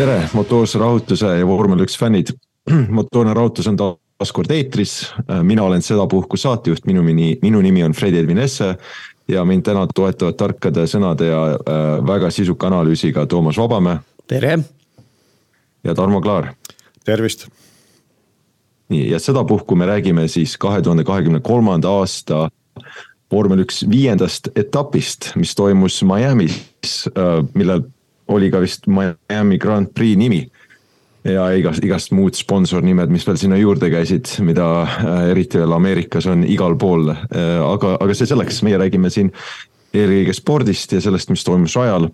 tere, motoorse rahutuse ja vormel üks fännid. motoorne rahutus on taas kord eetris. mina olen sedapuhku saatejuht, minu nimi, minu nimi on Fredi Edvin Esse ja mind täna toetavad tarkade sõnade ja äh, väga sisuka analüüsiga Toomas Vabamäe. tere. ja Tarmo Klaar. tervist. nii, ja sedapuhku me räägime siis kahe tuhande kahekümne kolmanda aasta vormel üks viiendast etapist, mis toimus Miami's, äh, millel oli ka vist Miami Grand Prix nimi. Ja igast, igast muud sponsornimed, mis veel sinna juurde käisid, mida äh, eriti veel Ameerikas on igal pool. Äh, aga, aga see selleks, meie räägime siin eelkõige spordist ja sellest, mis toimus rajal.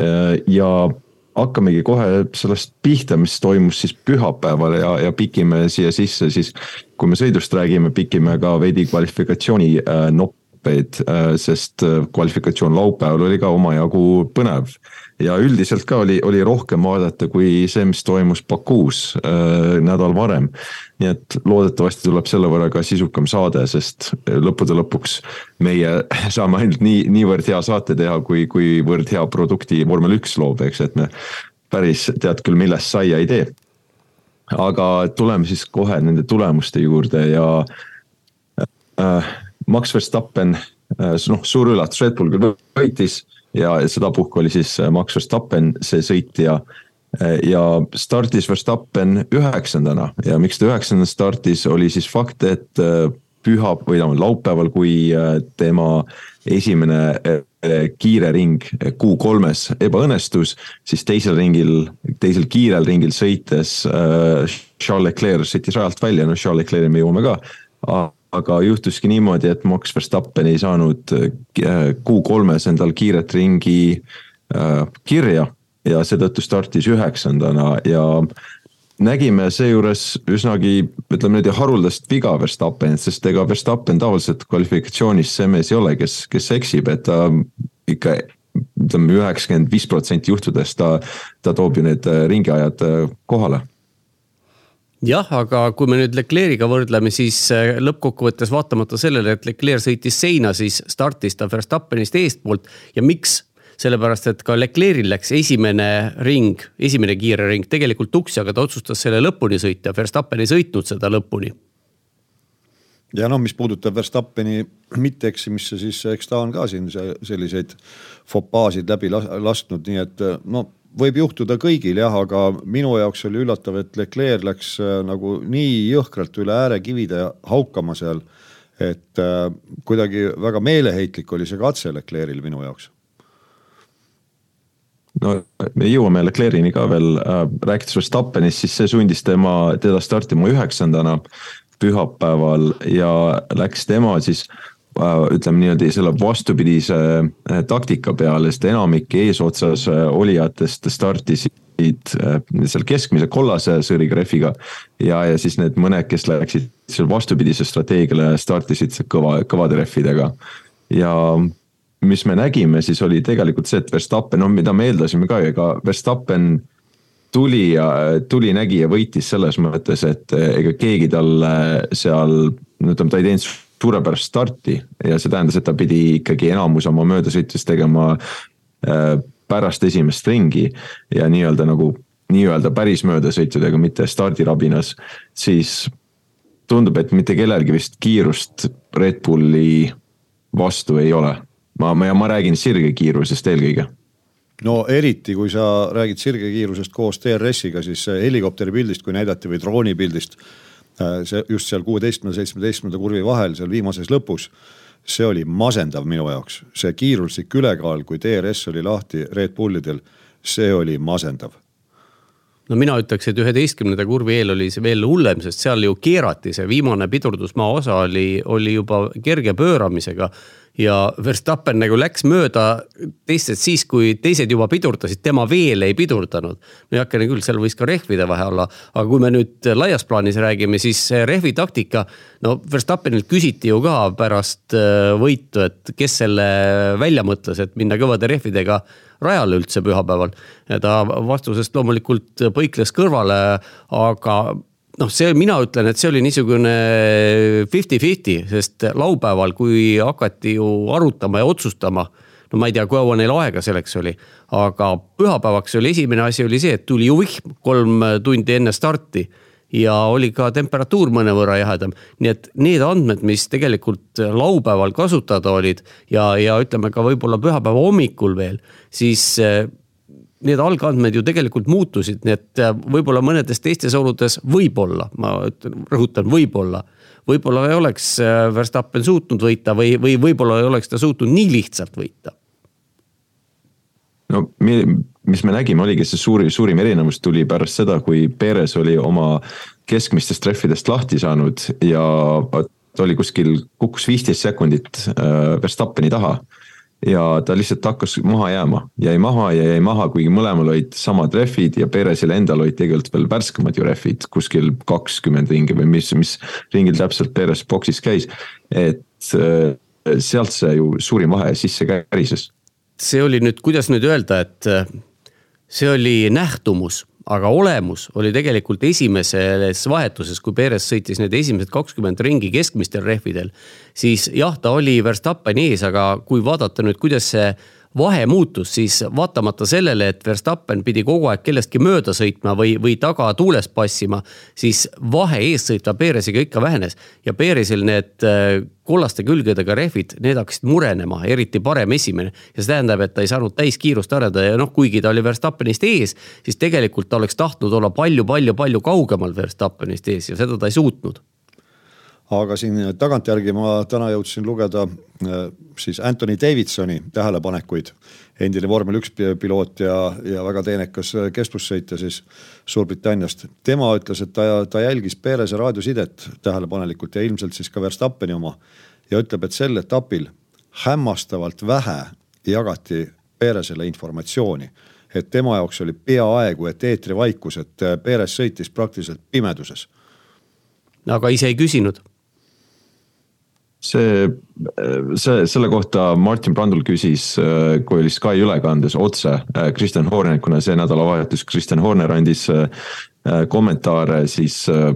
Äh, ja hakkamegi kohe sellest pihta, mis toimus siis pühapäeval ja, ja pikime siia sisse siis. kui me sõidust räägime, pikime ka veidi kvalifikatsiooni noppeid, sest kvalifikatsioon laupäeval oli ka omajagu põnev ja üldiselt ka oli, oli rohkem vaadata kui see, mis toimus Bakuus äh, nädal varem. nii et loodetavasti tuleb selle võrra ka sisukam saade, sest lõppude lõpuks meie saame ainult nii, niivõrd hea saate teha, kui, kuivõrd hea produkti vormel üks loob, eks, et me päris tead küll, millest saia ei tee. aga tuleme siis kohe nende tulemuste juurde ja äh, Max Verstappen äh,, noh, suur üllatus, Red Bull küll võitis ja sedapuhku oli siis äh, Max Verstappen see sõitja. Äh, ja startis Verstappen üheksandana. Ja miks ta üheksandana startis, oli siis fakt, et äh, püha või tähendab laupäeval, kui tema esimene kiire ring Q3-s ebaõnnestus, siis teisel ringil, teisel kiirel ringil sõites Charles Leclerc sõitis rajalt välja, no Charles Leclerc'i me jõuame ka aga juhtuski niimoodi, et Max Verstappen ei saanud äh, Q3-s endal kiiret ringi äh, kirja ja seetõttu startis üheksandana ja nägime seejuures üsnagi, ütleme niimoodi haruldast viga Verstappenit, sest ega Verstappen tavaliselt kvalifikatsioonis see mees ei ole, kes, kes eksib, et ta ikka ütleme üheksakümmend viis protsenti juhtudest ta, ta toob ju need äh, ringiajad kohale jah, aga kui me nüüd Leclerc'iga võrdleme, siis äh, lõppkokkuvõttes vaatamata sellele, et Leclerc sõitis seina, siis startis ta Verstappenist eestpoolt ja miks? sellepärast, et ka Leclerc'il läks esimene ring, esimene kiire ring tegelikult tuksi, aga ta otsustas selle lõpuni sõita, Verstappen ei sõitnud seda lõpuni ja noh, mis puudutab Verstappeni mitteeksimisse, siis eks ta on ka siin selliseid fopaasid läbi lasknud, nii et no võib juhtuda kõigil jah, aga minu jaoks oli üllatav, et Leclerc läks äh, nagu nii jõhkralt üle äärekivide haukama seal. et äh, kuidagi väga meeleheitlik oli see katse Leclerc'il minu jaoks. no me jõuame Leclerc'ini ka veel äh,, rääkides Verstappenist, siis see sundis tema, teda startima üheksandana pühapäeval ja läks tema siis Äh, ütleme niimoodi selle vastupidise äh, taktika peale, sest enamik eesotsas äh, olijatest startisid seal keskmise kollase sõõrigrehviga. ja, ja siis need mõned, kes läksid seal vastupidise strateegiale, startisid kõva, kõvade rehvidega. ja mis me nägime, siis oli tegelikult see, et Verstappen, noh mida me eeldasime ka, ega Verstappen tuli ja tuli, nägi ja võitis selles mõttes, et ega keegi talle seal, no ütleme, ta ei teinud suurepärast starti ja see tähendas, et ta pidi ikkagi enamus oma möödasõitust tegema äh, pärast esimest ringi ja nii-öelda nagu nii-öelda päris möödasõitudega, mitte stardirabinas, siis tundub, et mitte kellelgi vist kiirust Red Bulli vastu ei ole. ma, ma ja ma räägin sirgekiirusest eelkõige no eriti, kui sa räägid sirgekiirusest koos DRS-iga, siis helikopteri pildist, kui näidati või drooni pildist see just seal kuueteistkümnenda, seitsmeteistkümnenda kurvi vahel seal viimases lõpus. see oli masendav minu jaoks, see kiiruslik ülekaal, kui DRS oli lahti Red Bullidel, see oli masendav no mina ütleks, et üheteistkümnenda kurvi eel oli see veel hullem, sest seal ju keerati see viimane pidurdusmaa osa oli, oli juba kerge pööramisega. Ja Verstappen nagu läks mööda teistest siis, kui teised juba pidurdasid, tema veel ei pidurdanud. no heakene küll, seal võis ka rehvide vahe olla, aga kui me nüüd laias plaanis räägime, siis rehvi taktika. no Verstappenilt küsiti ju ka pärast äh, võitu, et kes selle välja mõtles, et minna kõvade rehvidega rajale üldse pühapäeval. ta vastusest loomulikult põikles kõrvale, aga noh, see mina ütlen, et see oli niisugune fifty-fifty, sest laupäeval, kui hakati ju arutama ja otsustama. no ma ei tea, kaua neil aega selleks oli, aga pühapäevaks oli esimene asi oli see, et tuli ju vihm kolm tundi enne starti ja oli ka temperatuur mõnevõrra jahedam. nii et need andmed, mis tegelikult laupäeval kasutada olid ja, ja ütleme ka võib-olla pühapäeva hommikul veel, siis need algandmed ju tegelikult muutusid, nii et äh, võib-olla mõnedes teistes oludes võib-olla, ma ütlen, rõhutan, võib-olla. võib-olla ei oleks äh, Verstappen suutnud võita või, või võib-olla ei oleks ta suutnud nii lihtsalt võita. no mis me nägime, oligi see suuri, suurim erinevus tuli pärast seda, kui Perez oli oma keskmistest trehvidest lahti saanud ja ta oli kuskil, kukkus viisteist sekundit äh, Verstappeni taha ja ta lihtsalt hakkas maha jääma, jäi maha ja jäi maha, kuigi mõlemal olid samad rehvid ja Perezil endal olid tegelikult veel värskemad ju rehvid, kuskil kakskümmend ringi või mis, mis ringil täpselt Perez boksis käis. et äh, sealt see ju suurim vahe sisse kärises. see oli nüüd, kuidas nüüd öelda, et äh, see oli nähtumus aga olemus oli tegelikult esimeses vahetuses, kui Perez sõitis need esimesed kakskümmend ringi keskmistel rehvidel. siis jah, ta oli Verstappeni ees, aga kui vaadata nüüd, kuidas see vahe muutus, siis vaatamata sellele, et Verstappen pidi kogu aeg kellestki mööda sõitma või, või taga tuules passima. siis vahe eessõitva Peresiga ikka vähenes ja Peresil need äh, kollaste külgedega rehvid, need hakkasid murenema, eriti parem esimene. ja see tähendab, et ta ei saanud täiskiirust arendada ja noh, kuigi ta oli Verstappenist ees, siis tegelikult ta oleks tahtnud olla palju-palju-palju kaugemal Verstappenist ees ja seda ta ei suutnud aga siin tagantjärgi ma täna jõudsin lugeda äh, siis Anthony Davidsoni tähelepanekuid. endine vormel üks piloot ja, ja väga teenekas kestvussõitja siis Suurbritanniast. tema ütles, et ta, ta jälgis Pereze raadiosidet tähelepanelikult ja ilmselt siis ka Verstappeni oma. ja ütleb, et sel etapil hämmastavalt vähe jagati Perezele informatsiooni et tema jaoks oli peaaegu et eetrivaikus, et Perez sõitis praktiliselt pimeduses. aga ise ei küsinud see, see, selle kohta Martin Brandl küsis, kui oli Sky ülekandes otse Kristjan Horner, kuna see nädalavahetus Kristjan Horner andis äh, kommentaare siis äh,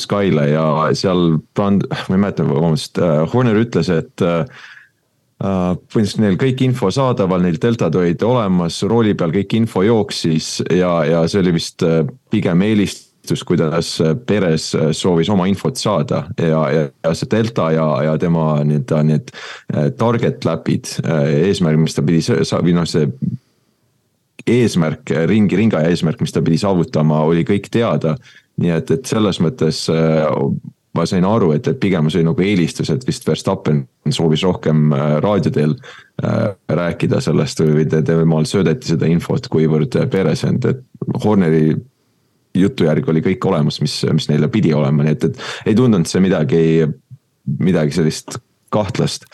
Skyle ja seal Brand, ma ei mäleta, vabandust, äh, Horner ütles, et põhimõtteliselt neil kõik info saadaval, neil deltad olid olemas, rooli peal kõik info jooksis ja, ja see oli vist pigem eelist kuidas Perez soovis oma infot saada ja, ja, ja see delta ja, ja tema nii-öelda need äh, target läpid, äh, eesmärk, mis ta pidi, või noh, see eesmärk, ringi, ringaja eesmärk, mis ta pidi saavutama, oli kõik teada. nii et, et selles mõttes äh, ma sain aru, et, et pigem see oli nagu eelistus, et vist Verstappen soovis rohkem raadio teel rääkida sellest või temal söödeti seda infot, kuivõrd Perez, et Horneri jutu järgi oli kõik olemas, mis, mis neile pidi olema, nii et, et ei tundunud see midagi, midagi sellist kahtlast.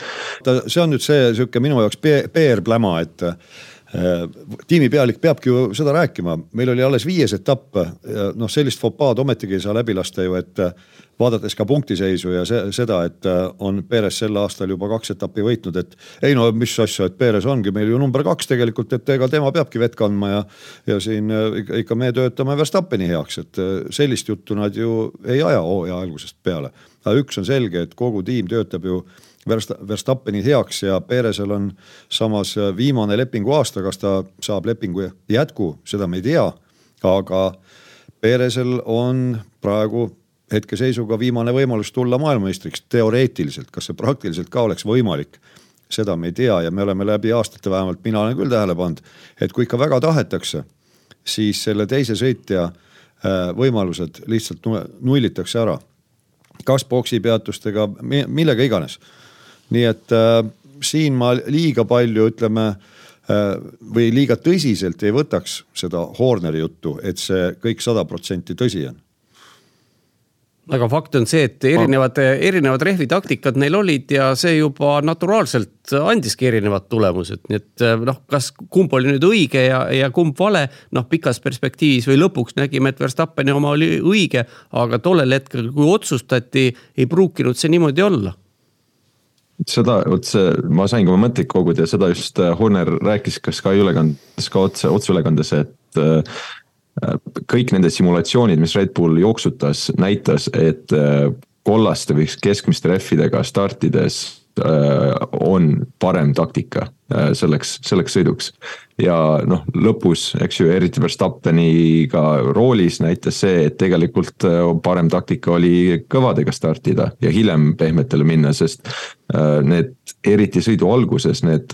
see on nüüd see sihuke minu jaoks PR-pläma, et äh, tiimipealik peabki ju seda rääkima, meil oli alles viies etapp, noh sellist fopaad ometigi ei saa läbi lasta ju, et vaadates ka punktiseisu ja see, seda, et äh, on Perez sel aastal juba kaks etappi võitnud, et ei no mis asja, et Perez ongi meil ju number kaks tegelikult, et ega tema peabki vett kandma ja, ja siin äh, ikka me töötame Verstappeni heaks, et äh, sellist juttu nad ju ei aja hooaja algusest peale. aga üks on selge, et kogu tiim töötab ju Verstappeni heaks ja Perezil on samas viimane lepingu aasta, kas ta saab lepingu jätku, seda me ei tea. aga Perezil on praegu hetkeseisuga viimane võimalus tulla maailmameistriks teoreetiliselt, kas see praktiliselt ka oleks võimalik? seda me ei tea ja me oleme läbi aastate, vähemalt mina olen küll tähele pannud, et kui ikka väga tahetakse, siis selle teise sõitja äh, võimalused lihtsalt nullitakse ära. kas poksipeatustega, millega iganes. Nii et äh, siin ma liiga palju ütleme äh, või liiga tõsiselt ei võtaks seda Horneri juttu, et see kõik sada protsenti tõsi on aga fakt on see, et erinevad, erinevad rehvitaktikad neil olid ja see juba naturaalselt andiski erinevad tulemused, nii et noh, kas kumb oli nüüd õige ja, ja kumb vale. noh, pikas perspektiivis või lõpuks nägime, et Verstappeni oma oli õige, aga tollel hetkel, kui otsustati, ei pruukinud see niimoodi olla seda, vot see, ma sain ka oma mõtteid koguda ja seda just äh, Horner rääkis ka Sky ülekandes, ka otse, otseülekandes, et äh, kõik nende simulatsioonid, mis Red Bull jooksutas, näitas, et äh, kollaste või keskmiste rehvidega startides on parem taktika äh, selleks, selleks sõiduks. ja noh, lõpus, eks ju, eriti Verstappeniga roolis näitas see, et tegelikult parem taktika oli kõvadega startida ja hiljem pehmetele minna, sest need eriti sõidu alguses, need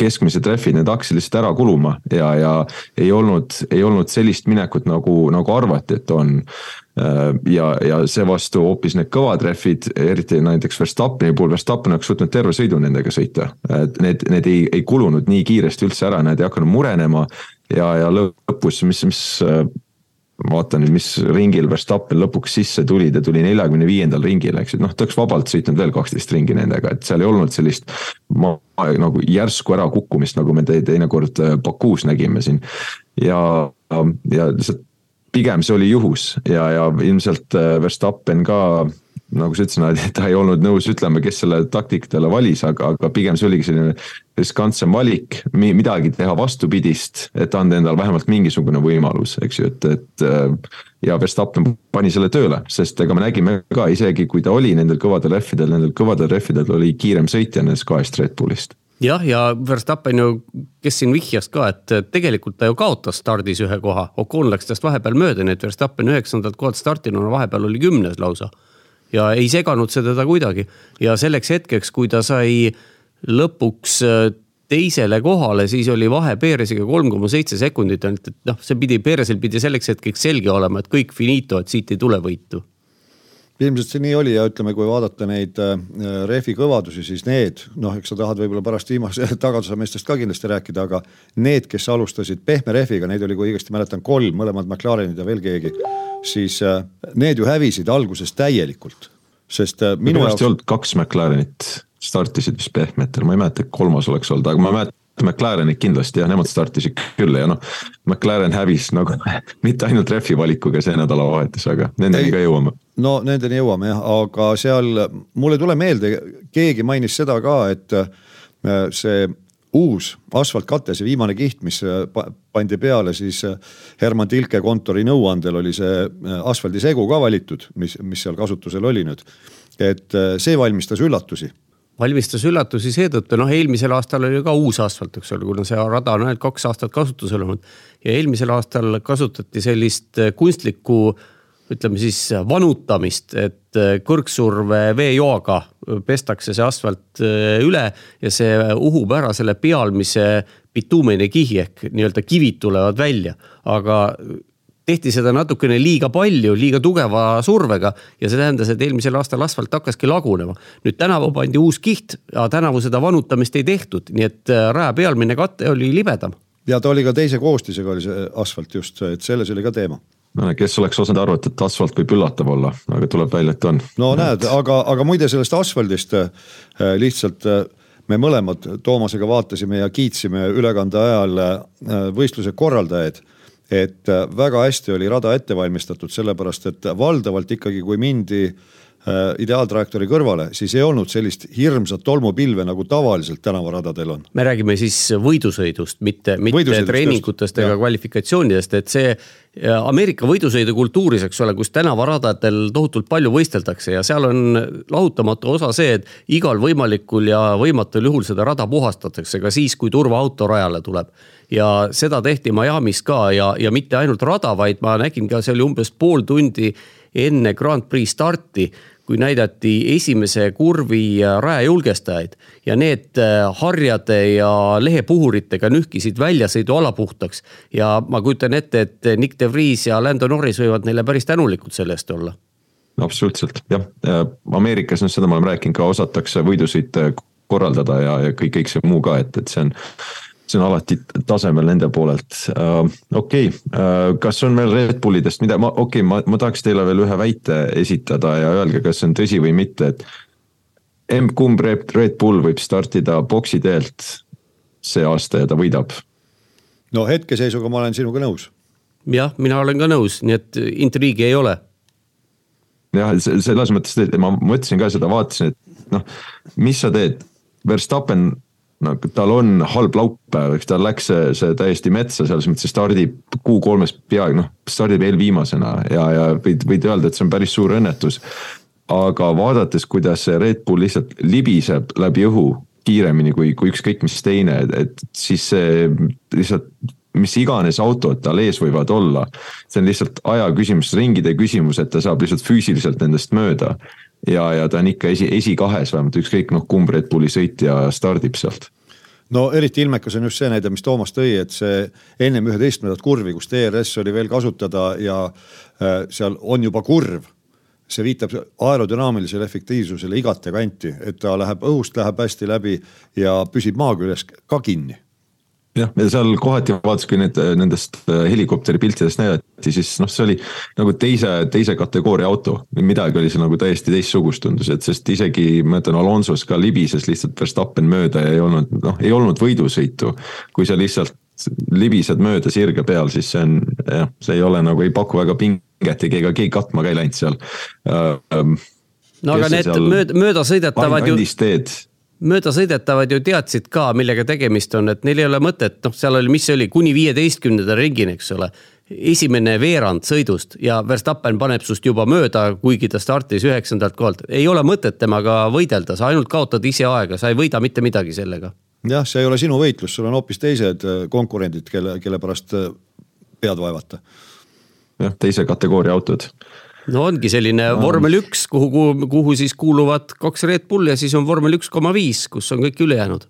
keskmised rehvid, need hakkasid lihtsalt ära kuluma ja, ja ei olnud, ei olnud sellist minekut nagu, nagu arvati, et on. Äh, ja, ja seevastu hoopis need kõvad rehvid, eriti näiteks Verstappeni puhul, Verstappen oleks võtnud terve sõidu nendega sõita. et need, need ei, ei kulunud nii kiiresti üldse ära, need ei hakanud murenema ja, ja lõpus, mis, mis ma vaatan nüüd, mis ringil Verstappen lõpuks sisse tuli, ta tuli neljakümne viiendal ringil, eks ju, noh, ta oleks vabalt sõitnud veel kaksteist ringi nendega, et seal ei olnud sellist ma, nagu järsku ärakukkumist, nagu me teinekord äh, Bakuus nägime siin. ja, ja lihtsalt pigem see oli juhus ja, ja ilmselt äh, Verstappen ka nagu sa ütlesid, ta ei olnud nõus ütlema, kes selle taktika talle valis, aga, aga pigem see oligi selline riskantsem valik, midagi teha vastupidist, et anda endale vähemalt mingisugune võimalus, eks ju, et, et. ja Verstappen pani selle tööle, sest ega me nägime ka isegi, kui ta oli nendel kõvadel rehvidel, nendel kõvadel rehvidel oli kiirem sõitja nendest kahest Red Bullist jah, ja Verstappen ju, kes siin vihjas ka, et tegelikult ta ju kaotas stardis ühe koha, Ocon läks tast vahepeal mööda, nii et Verstappen üheksandalt kohalt startinuna vahepeal oli kümnes lausa. Ja ei seganud see teda kuidagi. ja selleks hetkeks, kui ta sai lõpuks äh, teisele kohale, siis oli vahe Peresiga kolm koma seitse sekundit ainult, et noh, see pidi, Peresel pidi selleks hetkeks selge olema, et kõik finito, et siit ei tule võitu ilmselt see nii oli ja ütleme, kui vaadata neid äh, rehvi kõvadusi, siis need noh, eks sa tahad võib-olla pärast viimase tagatusemeestest ka kindlasti rääkida, aga need, kes alustasid pehme rehviga, neid oli, kui õigesti mäletan, kolm, mõlemad McLarenid ja veel keegi siis äh, need ju hävisid alguses täielikult, sest äh, minu jaoks. ei olnud kaks McLarenit startisid vist pehmetel, ma ei mäleta, et kolmas oleks olnud, aga ma mäletan. McLarenid kindlasti jah, nemad startisid küll ja noh, McLaren hävis nagu mitte ainult rehvi valikuga see nädalavahetus, aga nendeni ka jõuame. no nendeni jõuame jah, aga seal mul ei tule meelde, keegi mainis seda ka, et äh, see uus asfaltkate, see viimane kiht, mis äh, pandi peale, siis äh, Herman Tilke kontori nõuandel oli see asfaldisegu ka valitud, mis, mis seal kasutusel oli nüüd. et see valmistas üllatusi valmistas üllatusi seetõttu, noh eelmisel aastal oli ka uus asfalt, eks ole, kuna see rada on ainult kaks aastat kasutusel olnud. ja eelmisel aastal kasutati sellist kunstlikku ütleme siis vanutamist, et äh, kõrgsurve veejoaga pestakse see asfalt äh, üle ja see uhub ära selle pealmise bituumenikihi ehk nii-öelda kivid tulevad välja, aga tehti seda natukene liiga palju, liiga tugeva survega ja see tähendas, et eelmisel aastal asfalt hakkaski lagunema. nüüd tänavu pandi uus kiht, aga tänavu seda vanutamist ei tehtud, nii et äh, raja pealmine kate oli libedam. ja ta oli ka teise koostisega oli see asfalt just, et selles oli ka teema no kes oleks osanud arvata, et asfalt võib üllatav olla, aga tuleb välja, et on. no näed, aga, aga muide sellest asfaldist äh, lihtsalt äh, me mõlemad Toomasega vaatasime ja kiitsime ülekande ajal võistluse korraldajaid et väga hästi oli rada ette valmistatud, sellepärast et valdavalt ikkagi, kui mindi äh, Äh, ideaaltrajektoori kõrvale, siis ei olnud sellist hirmsat tolmupilve, nagu tavaliselt tänavaradadel on. me räägime siis võidusõidust, mitte, mitte treeningutest ega kvalifikatsioonidest, et see Ameerika võidusõidukultuuris, eks ole, kus tänavaradadel tohutult palju võisteldakse ja seal on lahutamatu osa see, et igal võimalikul ja võimatul juhul seda rada puhastatakse ka siis, kui turvaauto rajale tuleb. Ja seda tehti Miami's ka ja, ja mitte ainult rada, vaid ma nägin ka, see oli umbes pool tundi enne Grand Prix starti kui näidati esimese kurvi rajajulgestajaid ja need äh, harjade ja lehepuhuritega nühkisid väljasõiduala puhtaks. ja ma kujutan ette, et Nick de Vries ja Lando Norris võivad neile päris tänulikud selle eest olla. absoluutselt jah, Ameerikas, noh seda me oleme rääkinud ka, osatakse võidusõite korraldada ja, ja kõik, kõik see muu ka, et, et see on see on alati tasemel nende poolelt uh,. okei okay. uh,, kas on veel Red Bullidest, mida ma, okei okay,, ma, ma tahaks teile veel ühe väite esitada ja öelge, kas see on tõsi või mitte, et. M-kumb Red, Red Bull võib startida boksi teelt see aasta ja ta võidab? no hetkeseisuga ma olen sinuga nõus. jah, mina olen ka nõus, nii et intriigi ei ole. jah, selles mõttes, et ma mõtlesin ka seda, vaatasin, et noh, mis sa teed, Verstappen no tal on halb laupäev, eks tal läks see, see täiesti metsa selles mõttes, stardib Q3-s peaaegu noh, stardib eelviimasena ja, ja võid, võid öelda, et see on päris suur õnnetus. aga vaadates, kuidas see Red Bull lihtsalt libiseb läbi õhu kiiremini kui, kui ükskõik mis teine, et siis see lihtsalt mis iganes autod tal ees võivad olla. see on lihtsalt aja küsimus, ringide küsimus, et ta saab lihtsalt füüsiliselt nendest mööda ja, ja ta on ikka esi, esikahes vähemalt ükskõik noh, kumb Red Bulli sõitja stardib sealt no eriti ilmekas on just see näide, mis Toomas tõi, et see ennem üheteistkümnendat kurvi, kus DRS oli veel kasutada ja äh, seal on juba kurv. see viitab aerodünaamilisele efektiivsusele igate kanti, et ta läheb õhust läheb hästi läbi ja püsib maa küljes ka kinni jah, ja seal kohati vaatasin, kui need nendest äh, helikopteri piltidest näidati, siis noh, see oli nagu teise, teise kategooria auto. midagi oli seal nagu täiesti teistsugust tundus, et sest isegi ma ütlen, Alonso's ka libises lihtsalt Verstappen mööda ja ei olnud noh, ei olnud võidusõitu. kui sa lihtsalt libised mööda sirge peal, siis see on jah, see ei ole nagu ei paku väga pinget ja ega keegi katma ka ei läinud seal uh,. no aga need mööda, möödasõidetavad ju. teed möödasõidetavad ju teadsid ka, millega tegemist on, et neil ei ole mõtet, noh, seal oli, mis see oli, kuni viieteistkümnenda ringini, eks ole. esimene veerand sõidust ja Verstappen paneb sust juba mööda, kuigi ta startis üheksandalt kohalt. ei ole mõtet temaga võidelda, sa ainult kaotad ise aega, sa ei võida mitte midagi sellega. jah, see ei ole sinu võitlus, sul on hoopis teised äh, konkurendid, kelle, kelle pärast äh, pead vaevata. jah, teise kategooria autod no ongi selline no. vormel üks, kuhu, kuhu, kuhu siis kuuluvad kaks Red Bulli ja siis on vormel üks koma viis, kus on kõik ülejäänud.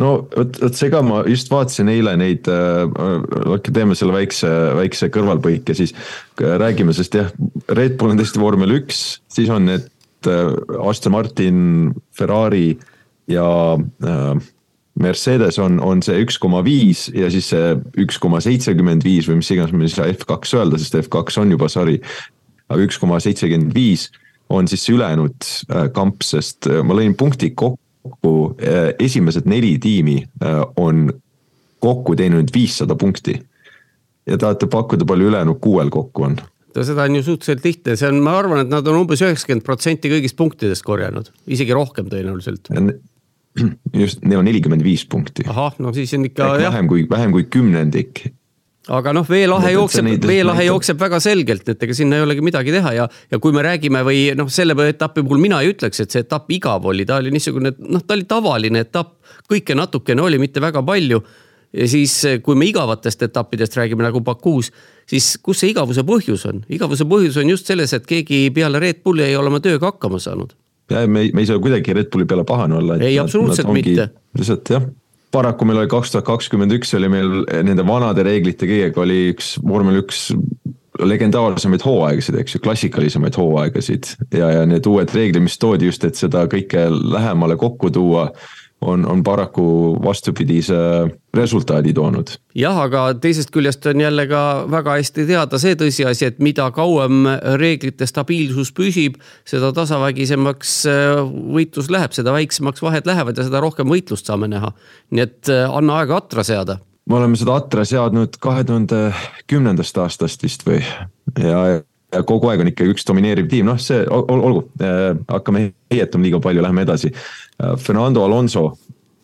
No vot, vot see ka, ma just vaatasin eile neid äh,, teeme selle väikse, väikse kõrvalpõike, siis. Räägime, sest jah, Red Bull on tõesti vormel üks, siis on need äh, Aston Martin, Ferrari ja äh, Mercedes on, on see üks koma viis ja siis see üks koma seitsekümmend viis või mis iganes me ei saa F2 öelda, sest F2 on juba sari aga üks koma seitsekümmend viis on siis see ülejäänud äh, kamp, sest äh, ma lõin punkti kokku, äh, esimesed neli tiimi on kokku teeninud viissada punkti. ja tahate pakkuda, palju ülejäänud kuuel kokku on? no seda on ju suhteliselt lihtne, see on, ma arvan, et nad on umbes üheksakümmend protsenti kõigist punktidest korjanud, isegi rohkem tõenäoliselt. just, neil on nelikümmend viis punkti. ahah, no siis on ikka Ehk jah. vähem kui, vähem kui kümnendik aga noh, veelahe jookseb, veelahe jookseb väga selgelt, et ega sinna ei olegi midagi teha ja, ja kui me räägime või noh, selle etapi puhul mina ei ütleks, et see etapp igav oli, ta oli niisugune noh, ta oli tavaline etapp, kõike natukene oli, mitte väga palju. ja siis, kui me igavatest etappidest räägime nagu Bakuus, siis kus see igavuse põhjus on? igavuse põhjus on just selles, et keegi peale Red Bulli ei ole oma tööga hakkama saanud. ja me, me ei saa kuidagi Red Bulli peale pahane olla. ei, absoluutselt mitte. lihtsalt jah paraku meil oli kaks tuhat kakskümmend üks oli meil nende vanade reeglite kõigega oli üks vormel üks legendaarsemaid hooaegasid, eks ju, klassikalisemaid hooaegasid. Ja, ja need uued reeglid, mis toodi just, et seda kõike lähemale kokku tuua on, on paraku vastupidise resultaadi toonud. jah, aga teisest küljest on jälle ka väga hästi teada see tõsiasi, et mida kauem reeglite stabiilsus püsib, seda tasavägisemaks äh, võitlus läheb, seda väiksemaks vahed lähevad ja seda rohkem võitlust saame näha. nii et äh, anna aega atra seada me oleme seda atra seadnud kahe tuhande kümnendast aastast vist või ja, ja kogu aeg on ikka üks domineeriv tiim, noh, see ol, olgu äh,, hakkame heietama liiga palju, lähme edasi äh,. Fernando Alonso,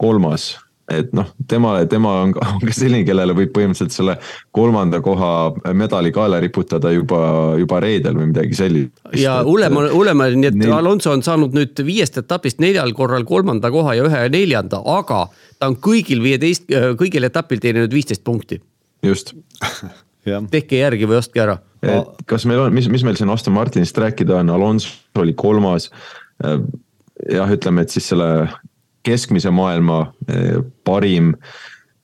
kolmas, et noh, tema, tema on ka, on ka selline, kellele võib põhimõtteliselt selle kolmanda koha medali kaela riputada juba, juba reedel või midagi sellist. ja hullem on, hullem on, nii et neil... Alonso on saanud nüüd viiest etapist neljal korral kolmanda koha ja ühe neljanda, aga ta on kõigil viieteist, kõigil etapil teeninud viisteist punkti. just tehke järgi või ostke ära. et kas meil on, mis, mis meil siin Aston Martinist rääkida on, Alonso oli kolmas. Äh, jah, ütleme, et siis selle keskmise maailma äh, parim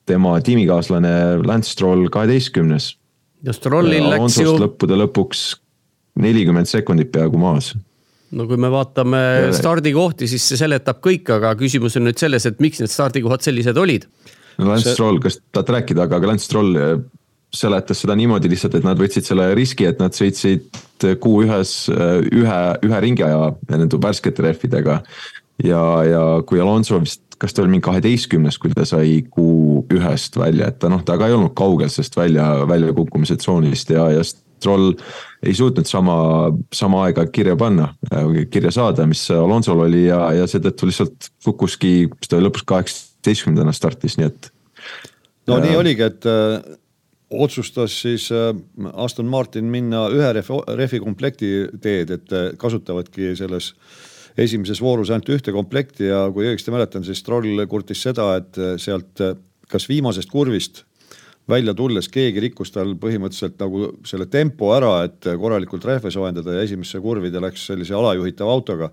tema tiimikaaslane Lance Stroll kaheteistkümnes. ja Strollil läks ju. lõppude lõpuks nelikümmend sekundit peaaegu maas no kui me vaatame stardikohti, siis see seletab kõik, aga küsimus on nüüd selles, et miks need stardikohad sellised olid Lance see... Stroll, kas tahad rääkida, aga Lance Stroll seletas seda niimoodi lihtsalt, et nad võtsid selle riski, et nad sõitsid Q1-s ühe, ühe ringiaja nende värskete rehvidega. ja, ja kui Alonso vist, kas ta oli mingi kaheteistkümnes, kui ta sai Q1-st välja, et ta noh, ta ka ei olnud kaugel sellest välja, väljakukkumise tsoonist ja, ja Stroll ei suutnud sama, sama aega kirja panna, kirja saada, mis Alonsol oli ja, ja seetõttu lihtsalt kukkuski, mis ta lõpuks kaheksateistkümnendana startis, nii et. no äh, nii oligi, et otsustas siis äh, Aston Martin minna ühe rehvi, rehvi komplekti teed, et äh, kasutavadki selles esimeses voorus ainult ühte komplekti ja kui õigesti mäletan, siis Stroll kurtis seda, et äh, sealt kas viimasest kurvist välja tulles keegi rikkus tal põhimõtteliselt nagu selle tempo ära, et korralikult rehve soojendada ja esimesse kurvi ta läks sellise alajuhitava autoga.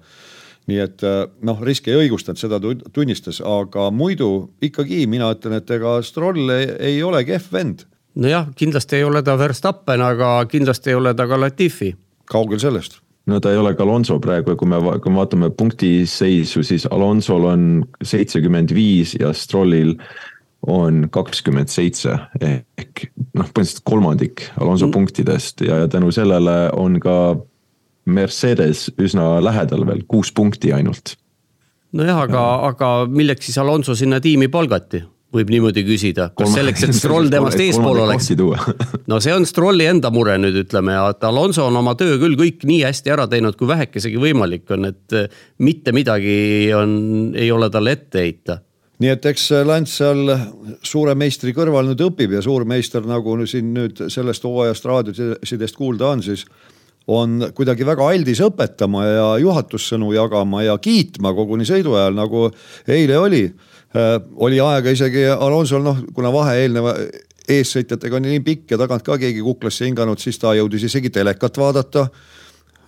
nii et noh, risk ei õigustanud, seda tunnistas, aga muidu ikkagi mina ütlen, et ega Stroll ei, ei ole kehv vend. Nojah, kindlasti ei ole ta Verstappen, aga kindlasti ei ole ta ka Latifi. kaugel sellest no ta ei ole ka Alonso praegu, kui me, kui me vaatame punktiseisu, siis Alonsol on seitsekümmend viis ja Strollil on kakskümmend seitse ehk noh, põhimõtteliselt kolmandik Alonso mm. punktidest ja, ja tänu sellele on ka Mercedes üsna lähedal veel, kuus punkti ainult. nojah, aga, aga milleks siis Alonso sinna tiimi palgati? Võib niimoodi küsida, kas selleks, et Stroll temast eespool oleks? no see on Strolli enda mure nüüd ütleme et Alonso on oma töö küll kõik nii hästi ära teinud, kui vähekesegi võimalik on, et mitte midagi on, ei ole talle ette heita nii et eks Lants seal suure meistri kõrval nüüd õpib ja suur meister, nagu siin nüüd sellest hooajast raadiosidest kuulda on, siis on kuidagi väga aldis õpetama ja juhatussõnu jagama ja kiitma koguni sõidu ajal, nagu eile oli. Oli aega isegi Alonsol noh, kuna vahe eelneva eessõitjatega on nii pikk ja tagant ka keegi kuklasse hinganud, siis ta jõudis isegi telekat vaadata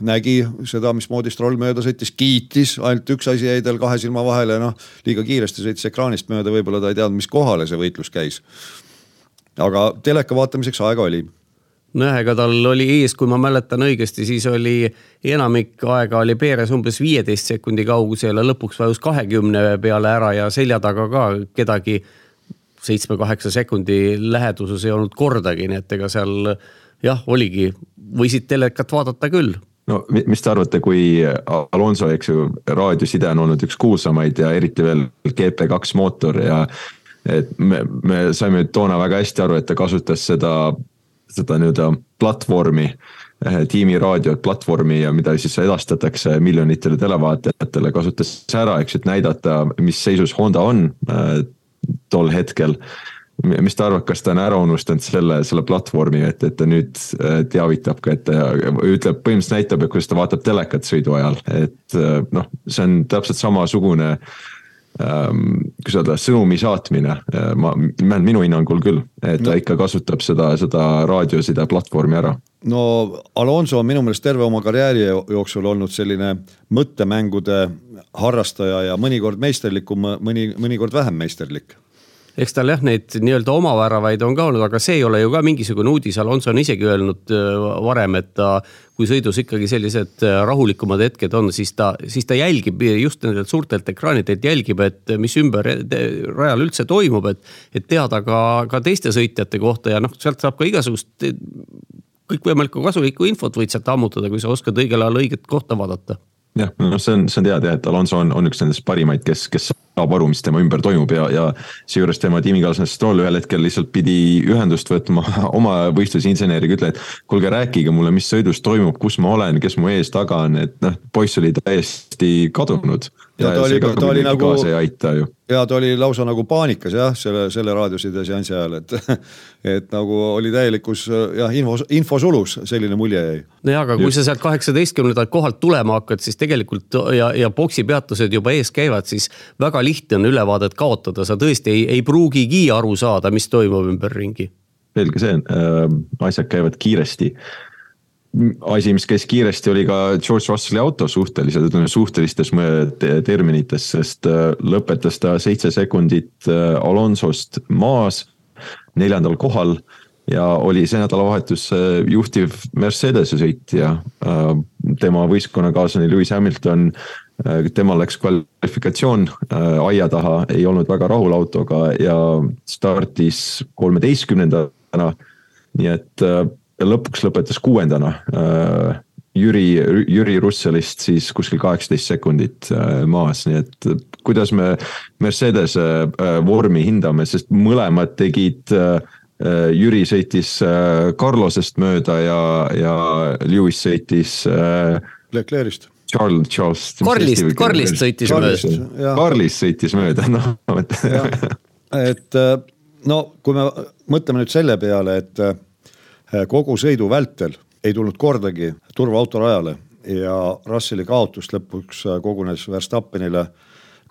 nägi seda, mismoodi Stroll mööda sõitis, kiitis, ainult üks asi jäi tal kahe silma vahele, noh liiga kiiresti sõitis ekraanist mööda, võib-olla ta ei teadnud, mis kohale see võitlus käis. aga teleka vaatamiseks aega oli nojah, ega tal oli ees, kui ma mäletan õigesti, siis oli enamik aega oli Perez umbes viieteist sekundi kaugusel ja lõpuks vajus kahekümne peale ära ja selja taga ka kedagi seitsme-kaheksa sekundi läheduses ei olnud kordagi, nii et ega seal jah, oligi, võisid telekat vaadata küll. No mis te arvate, kui Alonso, eks ju, raadioside on olnud üks kuulsamaid ja eriti veel GP2 mootor ja et me, me saime toona väga hästi aru, et ta kasutas seda, seda nii-öelda platvormi, eh, tiimiraadiot, platvormi ja mida siis edastatakse miljonitele televaatajatele, kasutas ära, eks, et näidata, mis seisus Honda on äh, tol hetkel mis ta arvab, kas ta on ära unustanud selle, selle platvormi, et, et ta nüüd äh, teavitab ka, et ta ütleb, põhimõtteliselt näitab, et kuidas ta vaatab telekat sõidu ajal, et äh, noh, see on täpselt samasugune ähm,. Kuidas öelda, sõnumi saatmine, äh, ma, minu hinnangul küll, et ta no. ikka kasutab seda, seda raadioside platvormi ära no Alonso on minu meelest terve oma karjääri jooksul olnud selline mõttemängude harrastaja ja mõnikord meisterlikum, mõni, mõnikord vähem meisterlik eks tal jah, neid nii-öelda omaväravaid on ka olnud, aga see ei ole ju ka mingisugune uudis, Alonso on isegi öelnud äh, varem, et ta. kui sõidus ikkagi sellised äh, rahulikumad hetked on, siis ta, siis ta jälgib just nendelt suurtelt ekraanidelt jälgib, et mis ümber rajal üldse toimub, et. et teada ka, ka teiste sõitjate kohta ja noh, sealt saab ka igasugust kõikvõimalikku kasulikku infot võid sealt ammutada, kui sa oskad õigel ajal õiget kohta vaadata jah, noh, see on, see on teada jah, et Alonso on, on üks nendest parimaid, kes, kes saab aru, mis tema ümber toimub ja, ja seejuures tema tiimikaaslane Stroll ühel hetkel lihtsalt pidi ühendust võtma oma võistlusinseneriga, ütle, et kuulge, rääkige mulle, mis sõidus toimub, kus ma olen, kes mu ees taga on, et noh, poiss oli täiesti kadunud. ja, ja ta oli, ta oli nagu, ja ta oli lausa nagu paanikas jah, selle, selle raadioside seansi ajal, et, et nagu oli täielikus jah, info, infosulus, selline mulje jäi. nojah, aga kui Just. sa sealt kaheksateistkümnendalt kohalt tulema hakkad, siis tegelikult ja, ja boksi peatused juba ees käivad, siis väga lihtne on ülevaadet kaotada, sa tõesti ei, ei pruugigi aru saada, mis toimub ümberringi. selge see äh,, asjad käivad kiiresti asi, mis käis kiiresti, oli ka George Russelli auto suhteliselt, ütleme suhtelistes terminites, sest äh, lõpetas ta seitse sekundit äh, Alonsost maas, neljandal kohal. ja oli see nädalavahetus juhtiv Mercedese sõitja. Äh, tema võistkonnakaaslane Lewis Hamilton temal läks kvalifikatsioon aia taha, ei olnud väga rahul autoga ja startis kolmeteistkümnendana. nii et lõpuks lõpetas kuuendana Jüri, Jüri Russelist siis kuskil kaheksateist sekundit äh, maas, nii et kuidas me Mercedese äh, vormi hindame, sest mõlemad tegid. Äh, Jüri sõitis Carlosest mööda ja, ja Lewis sõitis. Leclerc'ist. Charles, Charles. Carlist, Carlist sõitis mööda. Carlist sõitis mööda, noh. et no kui me mõtleme nüüd selle peale, et kogu sõidu vältel ei tulnud kordagi turvaauto rajale ja Russelli kaotust lõpuks äh, kogunes Verstappenile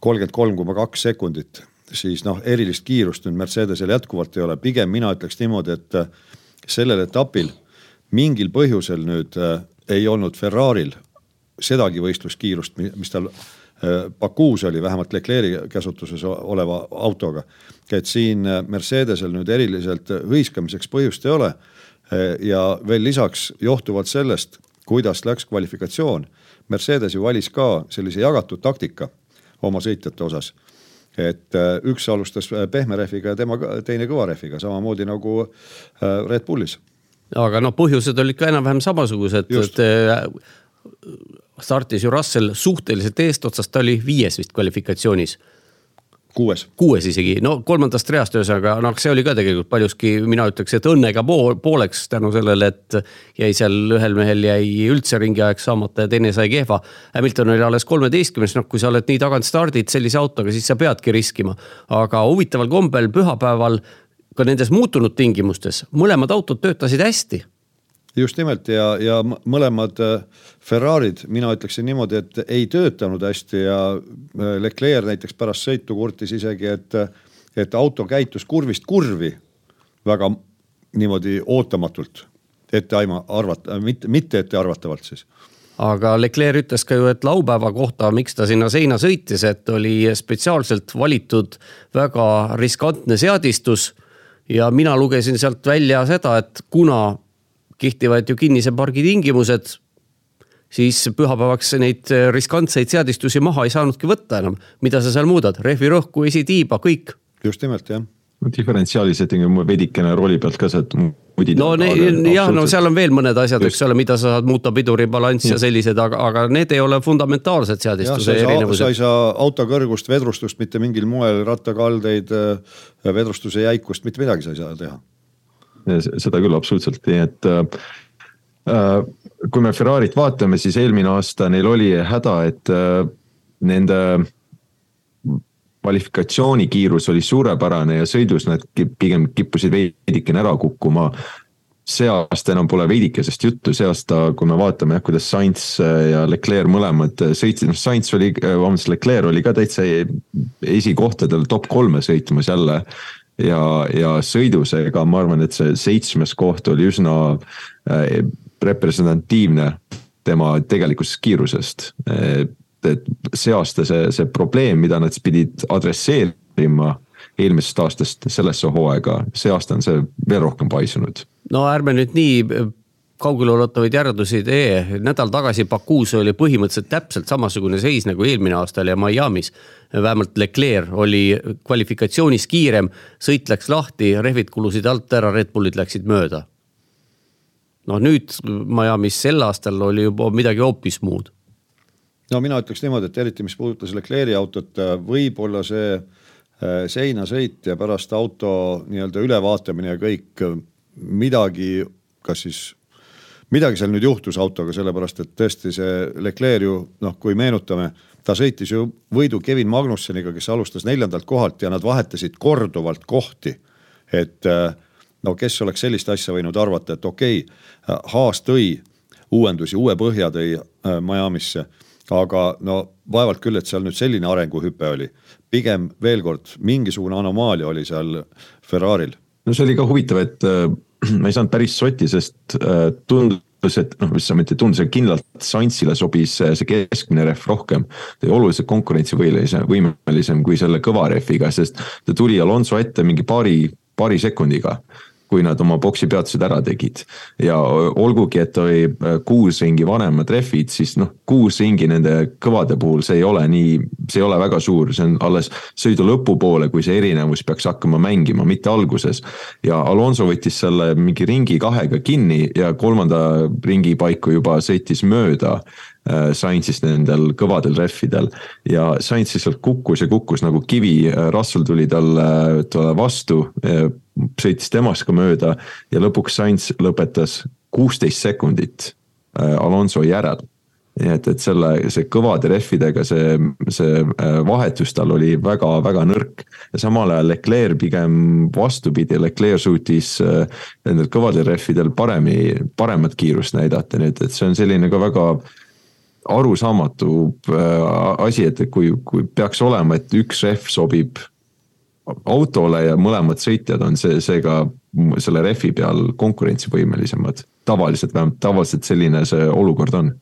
kolmkümmend kolm koma kaks sekundit. siis noh, erilist kiirust nüüd Mercedesel jätkuvalt ei ole, pigem mina ütleks niimoodi, et äh, sellel etapil mingil põhjusel nüüd äh, ei olnud Ferrari'l sedagi võistluskiirust, mis tal Bakuus oli, vähemalt Leclerc'i käsutuses oleva autoga. et siin Mercedesel nüüd eriliselt hõiskamiseks põhjust ei ole ja veel lisaks johtuvalt sellest, kuidas läks kvalifikatsioon. Mercedes ju valis ka sellise jagatud taktika oma sõitjate osas. et üks alustas eh, pehme rehviga ja tema teine kõva rehviga, samamoodi nagu Red Bullis. aga noh, põhjused olid ka enam-vähem samasugused, et startis ju Russell suhteliselt eestotsas, ta oli viies vist kvalifikatsioonis kuues. kuues isegi, no kolmandast reast ühesõnaga, noh, see oli ka tegelikult paljuski, mina ütleks, et õnnega pool, pooleks tänu sellele, et jäi seal ühel mehel jäi üldse ringiaeg saamata ja teine sai kehva. Hamilton oli alles kolmeteistkümnes, noh, kui sa oled nii tagant stardid sellise autoga, siis sa peadki riskima. aga huvitaval kombel pühapäeval ka nendes muutunud tingimustes mõlemad autod töötasid hästi just nimelt ja, ja mõlemad äh, Ferrari'd, mina ütleksin niimoodi, et ei töötanud hästi ja äh, Leclerc näiteks pärast sõitu kurtis isegi, et, et auto käitus kurvist kurvi väga niimoodi ootamatult, ette aima-, arvata, mitte, mitte ettearvatavalt siis aga Leclerc ütles ka ju, et laupäeva kohta, miks ta sinna seina sõitis, et oli spetsiaalselt valitud väga riskantne seadistus. ja mina lugesin sealt välja seda, et kuna kehtivad ju kinnise pargi tingimused. siis pühapäevaks neid riskantseid seadistusi maha ei saanudki võtta enam. mida sa seal muudad, rehvi rõhku, esitiiba, kõik. just nimelt jah diferentsiaali setting on veidikene rooli pealt ka sealt mudid. no ne, jah, no seal on veel mõned asjad, eks ole, mida sa saad muuta, piduribalanss ja. ja sellised, aga, aga need ei ole fundamentaalsed seadistuse erinevused. sa ei saa auto kõrgust, vedrustust mitte mingil moel, rattakaldeid, vedrustuse jäikust, mitte midagi sa ei saa teha seda küll absoluutselt, nii et äh, äh,. kui me Ferrari't vaatame, siis eelmine aasta neil oli häda, et äh, nende kvalifikatsioonikiirus oli suurepärane ja sõidus nad pigem kippusid veidikene ära kukkuma. see aasta enam pole veidikesest juttu, see aasta, kui me vaatame jah, kuidas Sainz ja Leclerc mõlemad sõitsid, noh Sainz oli, vabandust, Leclerc oli ka täitsa esikohtadel top kolme sõitmas jälle ja, ja sõidusega ma arvan, et see seitsmes koht oli üsna äh, representatiivne tema tegelikust kiirusest. et see aasta see, see probleem, mida nad pidid adresseerima eelmisest aastast sellesse hooaega, see aasta on see veel rohkem paisunud. no ärme nüüd nii kaugeleulatavaid järeldusi ei tee. nädal tagasi Bakuus oli põhimõtteliselt täpselt samasugune seis nagu eelmine aasta oli Miami's. vähemalt Leclerc oli kvalifikatsioonis kiirem, sõit läks lahti, rehvid kulusid alt ära, Red Bullid läksid mööda. noh, nüüd Miami's sel aastal oli juba midagi hoopis muud. no mina ütleks niimoodi, et eriti, mis puudutas Leclerc'i autot, võib-olla see äh, seinasõit ja pärast auto nii-öelda ülevaatamine ja kõik midagi, kas siis midagi seal nüüd juhtus autoga, sellepärast et tõesti see Leclerc ju noh, kui meenutame, ta sõitis ju võidu Kevin Magnusseniga, kes alustas neljandalt kohalt ja nad vahetasid korduvalt kohti. et no kes oleks sellist asja võinud arvata, et okei okay,, Haas tõi uuendusi, uue põhja tõi äh, Miami'sse aga no vaevalt küll, et seal nüüd selline arenguhüpe oli. pigem veel kord, mingisugune anomaalia oli seal Ferrari'l. no see oli ka huvitav, et äh, ma ei saanud päris sotti, sest äh, tundus, et noh, mis sa mõtled, tundus, et kindlalt Saintsile sobis see keskmine rehv rohkem. ta oli oluliselt konkurentsivõimelisem, võimelisem kui selle kõva rehviga, sest ta tuli Alonso ette mingi paari, paari sekundiga kui nad oma boksi peatused ära tegid. ja olgugi, et oli äh, kuus ringi vanemad rehvid, siis noh, kuus ringi nende kõvade puhul, see ei ole nii, see ei ole väga suur, see on alles sõidu lõpupoole, kui see erinevus peaks hakkama mängima, mitte alguses. ja Alonso võttis selle mingi ringi kahega kinni ja kolmanda ringi paiku juba sõitis mööda Äh, Sainzist nendel kõvadel rehvidel ja Sainz lihtsalt kukkus ja kukkus nagu kivi, äh, Russell tuli talle, talle vastu, sõitis temast ka mööda ja lõpuks Sainz lõpetas kuusteist sekundit Alonso järel nii et, et selle, see kõvade rehvidega see, see vahetus tal oli väga-väga nõrk. ja samal ajal Leclerc pigem vastupidi, Leclerc suutis nendel kõvadel rehvidel paremini, paremat kiirust näidata, nii et, et see on selline ka väga arusaamatu äh, asi, et kui, kui peaks olema, et üks rehv sobib autole ja mõlemad sõitjad on see, seega selle rehvi peal konkurentsivõimelisemad. tavaliselt, vähemalt tavaliselt selline see olukord on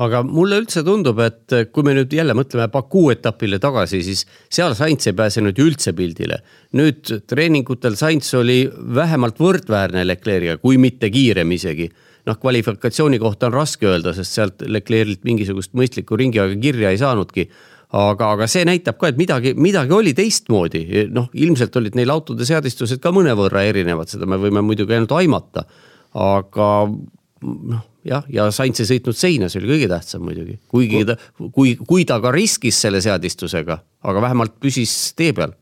aga mulle üldse tundub, et kui me nüüd jälle mõtleme Baku etapile tagasi, siis seal Sainz ei pääsenud ju üldse pildile. nüüd treeningutel Sainz oli vähemalt võrdväärne Leclerc'iga, kui mitte kiirem isegi noh, kvalifikatsiooni kohta on raske öelda, sest sealt Leclerc'ilt mingisugust mõistlikku ringiaega kirja ei saanudki. Aga, aga see näitab ka, et midagi, midagi oli teistmoodi, noh, ilmselt olid neil autode seadistused ka mõnevõrra erinevad, seda me võime muidugi ainult aimata. aga noh, jah, ja Sainz ei sõitnud seina, see oli kõige tähtsam muidugi, kuigi ta, kui, kui ta ka riskis selle seadistusega, aga vähemalt püsis tee peal.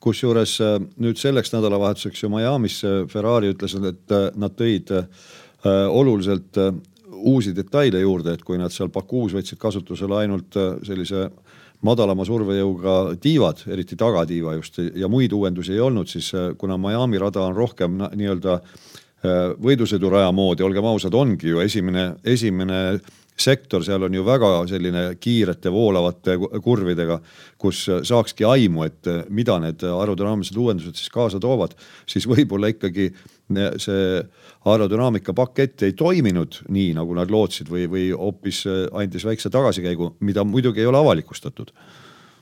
Kusjuures äh, nüüd selleks nädalavahetuseks ju Miami's Ferrari ütles, et äh, nad tõid äh, Äh, oluliselt äh, uusi detaile juurde, et kui nad seal Bakuus võtsid kasutusele ainult äh, sellise madalama survejõuga tiivad, eriti tagatiiva just ja muid uuendusi ei olnud, siis kuna Miami rada on rohkem nii-öelda võidusõiduraja moodi, olgem ausad, ongi ju esimene, esimene sektor seal on ju väga selline kiirete voolavate kurvidega, kus saakski aimu, et mida need aerodünaamilised uuendused siis kaasa toovad, siis võib-olla ikkagi see aerodünaamika pakett ei toiminud nii, nagu nad lootsid või, või hoopis andis väikse tagasikäigu, mida muidugi ei ole avalikustatud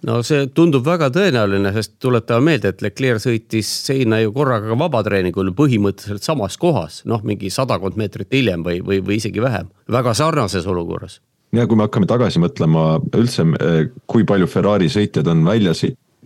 no see tundub väga tõenäoline, sest tuletame meelde, et Leclerc sõitis seina ju korraga ka vabatreeningul põhimõtteliselt samas kohas, noh, mingi sadakond meetrit hiljem või, või, või isegi vähem, väga sarnases olukorras. ja kui me hakkame tagasi mõtlema üldse, eh, kui palju Ferrari sõitjad on välja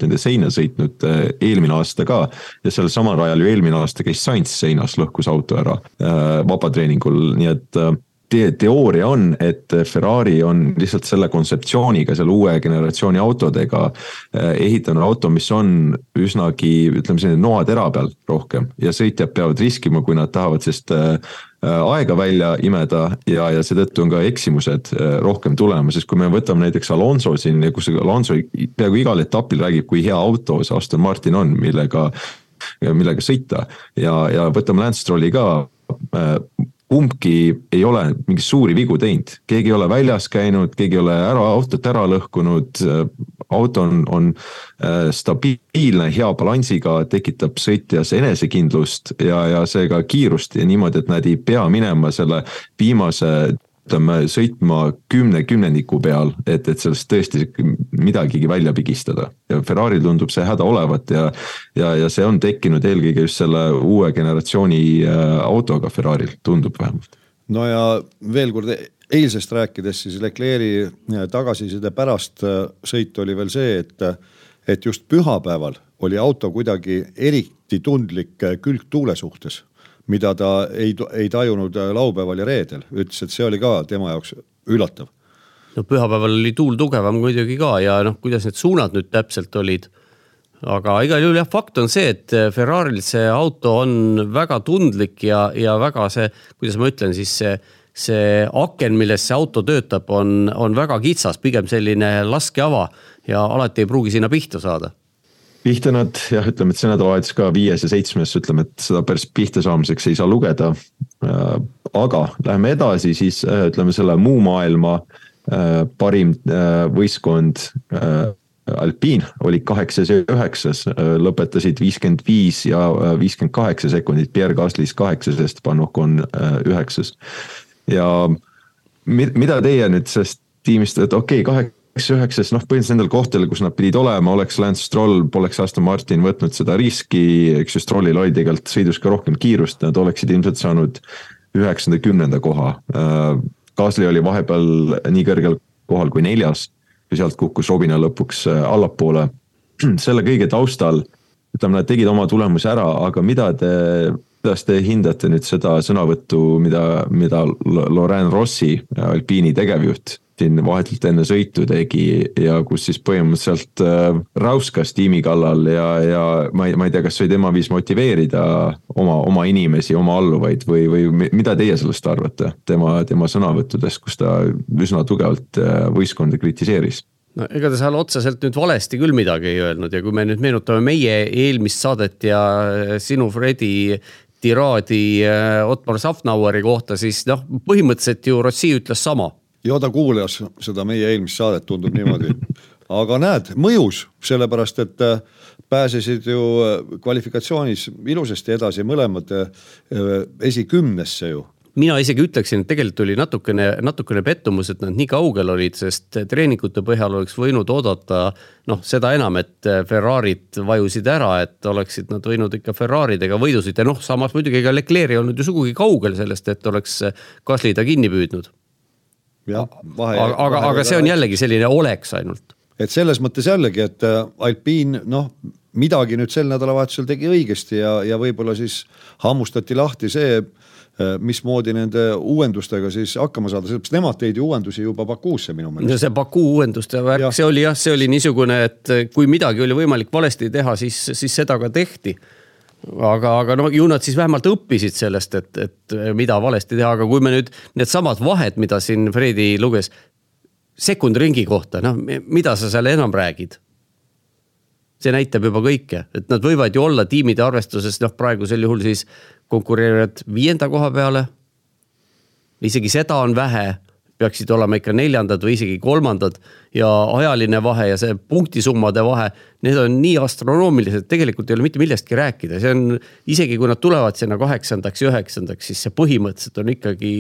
nende seina sõitnud eh, eelmine aasta ka. Ja sellel samal rajal ju eelmine aasta käis Sainz seinas, lõhkus auto ära äh, vabatreeningul, nii et äh, te teooria on, et Ferrari on lihtsalt selle kontseptsiooniga, selle uue generatsiooni autodega eh, ehitanud auto, mis on üsnagi, ütleme selline noatera peal rohkem. Ja sõitjad peavad riskima, kui nad tahavad sellist eh, aega välja imeda ja, ja seetõttu on ka eksimused eh, rohkem tulema, sest kui me võtame näiteks Alonso siin, kus Alonso peaaegu igal etapil räägib, kui hea auto see Aston Martin on, millega, millega sõita. Ja, ja võtame Lance Strolli ka kumbki ei ole mingeid suuri vigu teinud, keegi ei ole väljas käinud, keegi ei ole ära, autot ära lõhkunud. auto on, on äh, stabiilne, hea balansiga, tekitab sõitjas enesekindlust ja, ja seega kiirust ja niimoodi, et nad ei pea minema selle viimase ütleme, sõitma kümne kümnendiku peal, et, et sellest tõesti midagigi välja pigistada. ja Ferrari'l tundub see häda olevat ja, ja, ja see on tekkinud eelkõige just selle uue generatsiooni äh, autoga Ferrari'l, tundub vähemalt. no ja veel kord eilsest rääkides, siis Leclerc'i äh, tagasiside pärast äh, sõitu oli veel see, et, et just pühapäeval oli auto kuidagi eriti tundlik külgtuule suhtes mida ta ei, ei tajunud äh, laupäeval ja reedel, ütles, et see oli ka tema jaoks üllatav. no pühapäeval oli tuul tugevam muidugi ka ja noh, kuidas need suunad nüüd täpselt olid. aga igal juhul jah, fakt on see, et äh, Ferrari'l see auto on väga tundlik ja, ja väga see, kuidas ma ütlen siis see see aken, milles see auto töötab, on, on väga kitsas, pigem selline laskeava ja alati ei pruugi sinna pihta saada pihta nad jah, ütleme, et see nädalavahetus ka viies ja seitsmes, ütleme, et seda päris pihta saamiseks ei saa lugeda. Äh, aga läheme edasi, siis äh, ütleme selle muu maailma äh, parim võistkond. Alpine oli kaheksas ja üheksas, lõpetasid viiskümmend viis ja viiskümmend kaheksa sekundit, Pierre Gasly's kaheksas, Esteban Ocon üheksas. ja mida teie nüüd sellest tiimist, et okei okay,, kaheksa-üheksas, noh põhimõtteliselt nendel kohtadel, kus nad pidid olema, oleks Lance Stroll, poleks Aston Martin võtnud seda riski, eks ju, Strollil oli tegelikult sõidus ka rohkem kiirust, nad oleksid ilmselt saanud üheksanda, kümnenda koha. Gasly oli vahepeal nii kõrgel kohal kui neljas ja sealt kukkus Robina lõpuks allapoole. selle kõige taustal, ütleme, nad tegid oma tulemuse ära, aga mida te kuidas te hindate nüüd seda sõnavõttu, mida, mida Loren Rossi, Alpiini tegevjuht siin vahetult enne sõitu tegi ja kus siis põhimõtteliselt äh, räuskas tiimi kallal ja, ja ma ei, ma ei tea, kas see tema viis motiveerida oma, oma inimesi, oma alluvaid või, või mida teie sellest arvate tema, tema sõnavõttudest, kus ta üsna tugevalt äh, võistkonda kritiseeris? no ega ta seal otseselt nüüd valesti küll midagi ei öelnud ja kui me nüüd meenutame meie eelmist saadet ja sinu, Fredi, tiraadi äh, Otmar Safnaueri kohta, siis noh, põhimõtteliselt ju Rossi ütles sama. ja ta kuulas seda meie eelmist saadet, tundub niimoodi. aga näed, mõjus, sellepärast et äh, pääsesid ju äh, kvalifikatsioonis ilusasti edasi mõlemad esikümnesse ju mina isegi ütleksin, et tegelikult oli natukene, natukene pettumus, et nad nii kaugel olid, sest treeningute põhjal oleks võinud oodata noh, seda enam, et Ferrari'd vajusid ära, et oleksid nad võinud ikka Ferraridega võidusõita, noh, samas muidugi ega Leclerc ei olnud ju sugugi kaugel sellest, et oleks Gasly ta kinni püüdnud. aga, aga, aga see on jällegi selline oleks ainult. et selles mõttes jällegi, et äh, Alpine noh, midagi nüüd sel nädalavahetusel tegi õigesti ja, ja võib-olla siis hammustati lahti see mismoodi nende uuendustega siis hakkama saada, sellepärast nemad tõid ju uuendusi juba Bakuusse minu meelest. no see Baku uuenduste värk, see oli jah, see oli niisugune, et kui midagi oli võimalik valesti teha, siis, siis seda ka tehti. aga, aga no ju nad siis vähemalt õppisid sellest, et, et mida valesti teha, aga kui me nüüd needsamad vahed, mida siin Fredi luges. sekundringi kohta, noh, mida sa seal enam räägid? See näitab juba kõike, et nad võivad ju olla tiimide arvestuses, noh praegusel juhul siis konkureerivad viienda koha peale. isegi seda on vähe, peaksid olema ikka neljandad või isegi kolmandad ja ajaline vahe ja see punktisummade vahe, need on nii astronoomilised, tegelikult ei ole mitte millestki rääkida, see on isegi kui nad tulevad sinna kaheksandaks ja üheksandaks, siis see põhimõtteliselt on ikkagi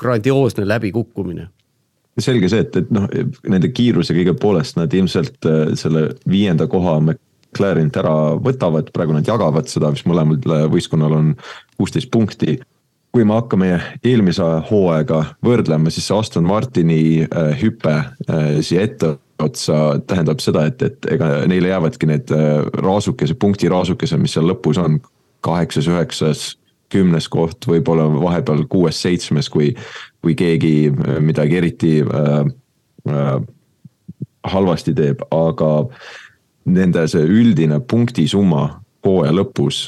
grandioosne läbikukkumine selge see, et, et noh, nende kiiruse kõige poolest nad ilmselt äh, selle viienda koha McLarenit ära võtavad, praegu nad jagavad seda, mis mõlemal võistkonnal on kuusteist punkti. kui me hakkame eelmise hooaega võrdlema, siis see Aston Martini äh, hüpe äh, siia etteotsa tähendab seda, et, et ega neile jäävadki need äh, raasukese, punkti raasukesed, mis seal lõpus on, kaheksas, üheksas kümnes koht, võib-olla vahepeal kuues-seitsmes, kui, kui keegi midagi eriti äh, äh, halvasti teeb, aga nende see üldine punktisumma hooaja lõpus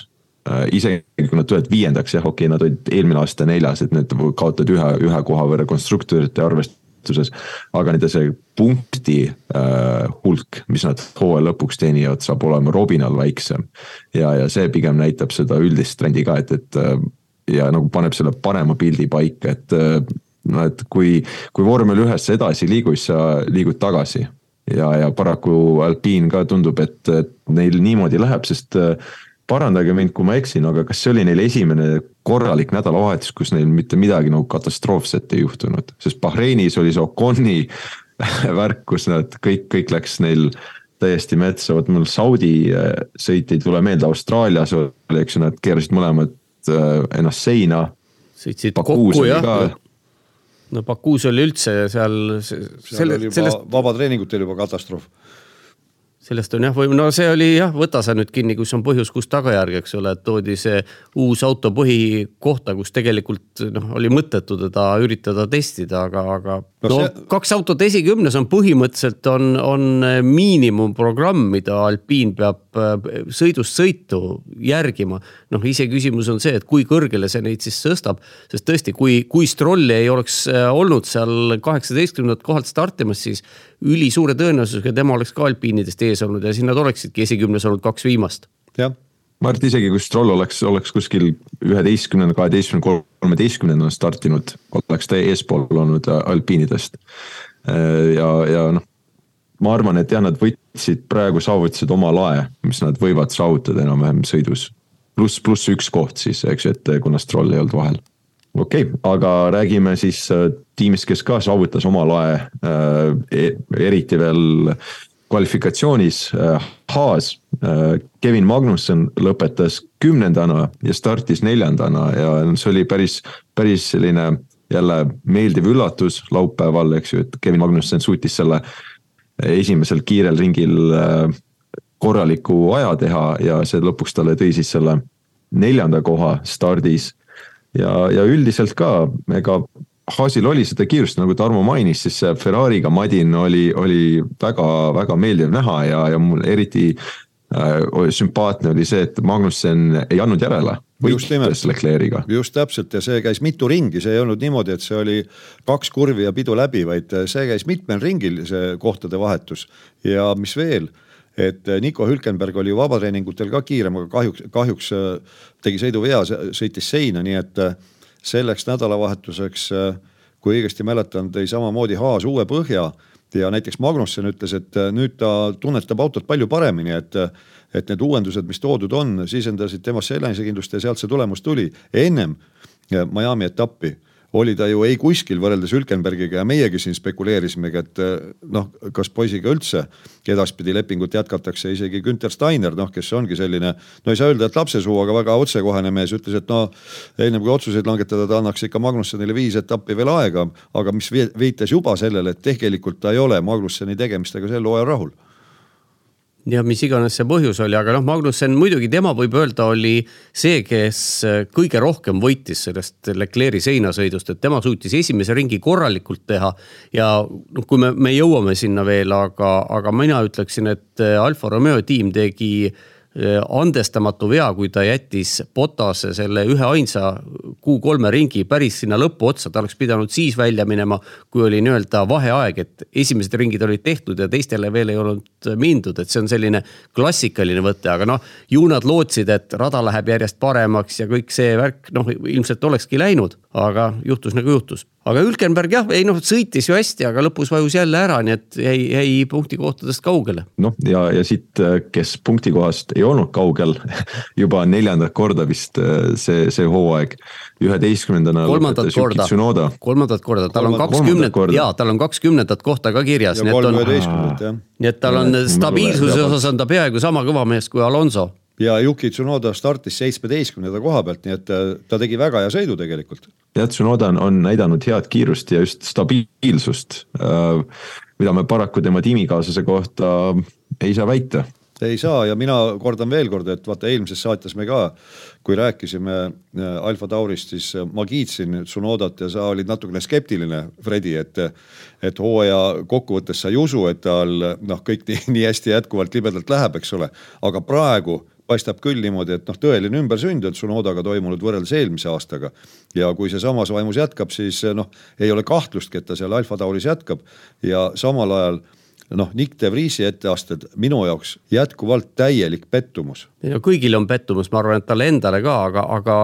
äh,. isegi kui nad tulevad viiendaks, jah, okei okay,, nad olid eelmine aasta neljas, et need kaotavad ühe, ühe koha võrra konstruktorite arvestuses. aga nende see punkti äh, hulk, mis nad hooaja lõpuks teenivad, saab olema Robinal väiksem. ja, ja see pigem näitab seda üldist trendi ka, et, et äh, ja nagu paneb selle parema pildi paika, et äh, no et kui, kui vormel ühes sa edasi ei liigu, siis sa liigud tagasi. Ja, ja paraku Alpine ka tundub, et, et neil niimoodi läheb, sest äh, parandage mind, kui ma eksin, aga kas see oli neil esimene korralik nädalavahetus, kus neil mitte midagi nagu katastroofset ei juhtunud, sest Bahreinis oli see Oconi värk, kus nad kõik, kõik läks neil täiesti metsa, vot mul Saudi äh, sõit ei tule meelde, Austraalias oli, eks ju, nad keerasid mõlemad äh, ennast seina. sõitsid kokku jah no Bakuus oli üldse seal. seal oli juba sellest... vabatreeningutel juba katastroof sellest on jah, või no see oli jah, võta sa nüüd kinni, kus on põhjus, kus tagajärg, eks ole, et toodi see uus auto põhikohta, kus tegelikult noh, oli mõttetu teda üritada testida, aga, aga. no, no see... kaks autot esikümnes on põhimõtteliselt on, on miinimumprogramm, mida Alpine peab äh, sõidust sõitu järgima. noh, iseküsimus on see, et kui kõrgele see neid siis tõstab, sest tõesti, kui, kui Strolli ei oleks äh, olnud seal kaheksateistkümnendat kohalt startimas, siis ülisuure tõenäosusega tema oleks ka alpiinidest ees olnud ja siis nad oleksidki esikümnes olnud kaks viimast. jah ma arvan, et isegi kui Stroll oleks, oleks kuskil üheteistkümnenda, kaheteistkümnenda, kolmeteistkümnendana startinud, oleks ta eespool olnud alpiinidest. ja, ja noh, ma arvan, et jah, nad võtsid, praegu saavutasid oma lae, mis nad võivad saavutada enam-vähem sõidus. pluss, pluss üks koht siis, eks ju, et kuna Stroll ei olnud vahel okei okay,, aga räägime siis tiimist, kes ka saavutas oma lae äh,, eriti veel kvalifikatsioonis äh, Haas äh,. Kevin Magnusson lõpetas kümnendana ja startis neljandana ja see oli päris, päris selline jälle meeldiv üllatus laupäeval, eks ju, et Kevin Magnusson suutis selle esimesel kiirel ringil äh, korraliku aja teha ja see lõpuks talle tõi siis selle neljanda koha stardis. Ja, ja üldiselt ka, ega Haasil oli seda kiirust, nagu Tarmo mainis, siis see Ferrari'ga madin oli, oli väga-väga meeldiv näha ja, ja mul eriti äh, sümpaatne oli see, et Magnussen ei andnud järele võitles Leclerc'iga. just täpselt ja see käis mitu ringi, see ei olnud niimoodi, et see oli kaks kurvi ja pidu läbi, vaid see käis mitmel ringil, see kohtade vahetus. ja mis veel, et Nico Hülkenberg oli vabatreeningutel ka kiirem, aga kahjuks, kahjuks äh, tegi sõiduvea, sõitis seina, nii et äh, selleks nädalavahetuseks, kui õigesti mäletan, tõi samamoodi Haas uue põhja ja näiteks Magnussen ütles, et nüüd ta tunnetab autot palju paremini, et et need uuendused, mis toodud on, sisendasid temasse enesekindlust ja sealt see tulemus tuli. ennem Miami etappi oli ta ju ei kuskil võrreldes Hülkenbergiga ja meiegi siin spekuleerisimegi, et noh, kas poisiga üldse edaspidi lepingut jätkatakse, isegi Günter Steiner, noh, kes ongi selline, no ei saa öelda, et lapsesuu, aga väga otsekohene mees, ütles, et no ennem kui otsuseid langetada, ta annaks ikka Magnussonile viis etappi veel aega, aga mis viitas juba sellele, et tegelikult ta ei ole Magnussoni tegemistega sel hooajal rahul ja mis iganes see põhjus oli, aga noh, Magnussen muidugi tema võib öelda, oli see, kes äh, kõige rohkem võitis sellest Leclerc'i seinasõidust, et tema suutis esimese ringi korralikult teha. ja noh, kui me, me jõuame sinna veel, aga, aga mina ütleksin, et äh, Alfa Romeo tiim tegi Äh, andestamatu vea, kui ta jättis Botase selle üheainsa Q3 ringi päris sinna lõpuotsa, ta oleks pidanud siis välja minema, kui oli nii-öelda vaheaeg, et esimesed ringid olid tehtud ja teistele veel ei olnud mindud, et see on selline klassikaline võte, aga noh. ju nad lootsid, et rada läheb järjest paremaks ja kõik see värk, noh ilmselt olekski läinud, aga juhtus nagu juhtus aga Hülkenberg jah, ei noh, sõitis ju hästi, aga lõpus vajus jälle ära, nii et jäi, jäi punktikohtadest kaugele. noh, ja, ja siit, kes punktikohast ei olnud kaugel juba neljandat korda vist see, see hooaeg. üheteistkümnendana kolmandat korda, kolmandat korda, tal on kakskümnendat, jaa, tal on kakskümnendat kohta ka kirjas. nii et tal on stabiilsuse osas on ta peaaegu sama kõva mees kui Alonso ja Yuki Tsunoda startis seitsmeteistkümnenda koha pealt, nii et äh, ta tegi väga hea sõidu tegelikult. jah, Tsunoda on, on näidanud head kiirust ja just stabiilsust, äh, mida me paraku tema tiimikaaslase kohta ei saa väita ei saa ja mina kordan veel kord, et vaata eelmises saates me ka, kui rääkisime äh, Alfa Taurist, siis ma kiitsin Tsunodat ja sa olid natukene skeptiline, Fredi, et. et hooaja kokkuvõttes sa ei usu, et tal noh, kõik nii, nii hästi jätkuvalt libedalt läheb, eks ole, aga praegu paistab küll niimoodi, et noh, tõeline ümbersünd on Tsunodaga toimunud võrreldes eelmise aastaga. ja kui see samas vaimus jätkab, siis noh, ei ole kahtlustki, et ta seal Alfa Tauris jätkab ja samal ajal noh, Nick de Vriesi etteasted minu jaoks jätkuvalt täielik pettumus. no kõigil on pettumus, ma arvan, et talle endale ka, aga, aga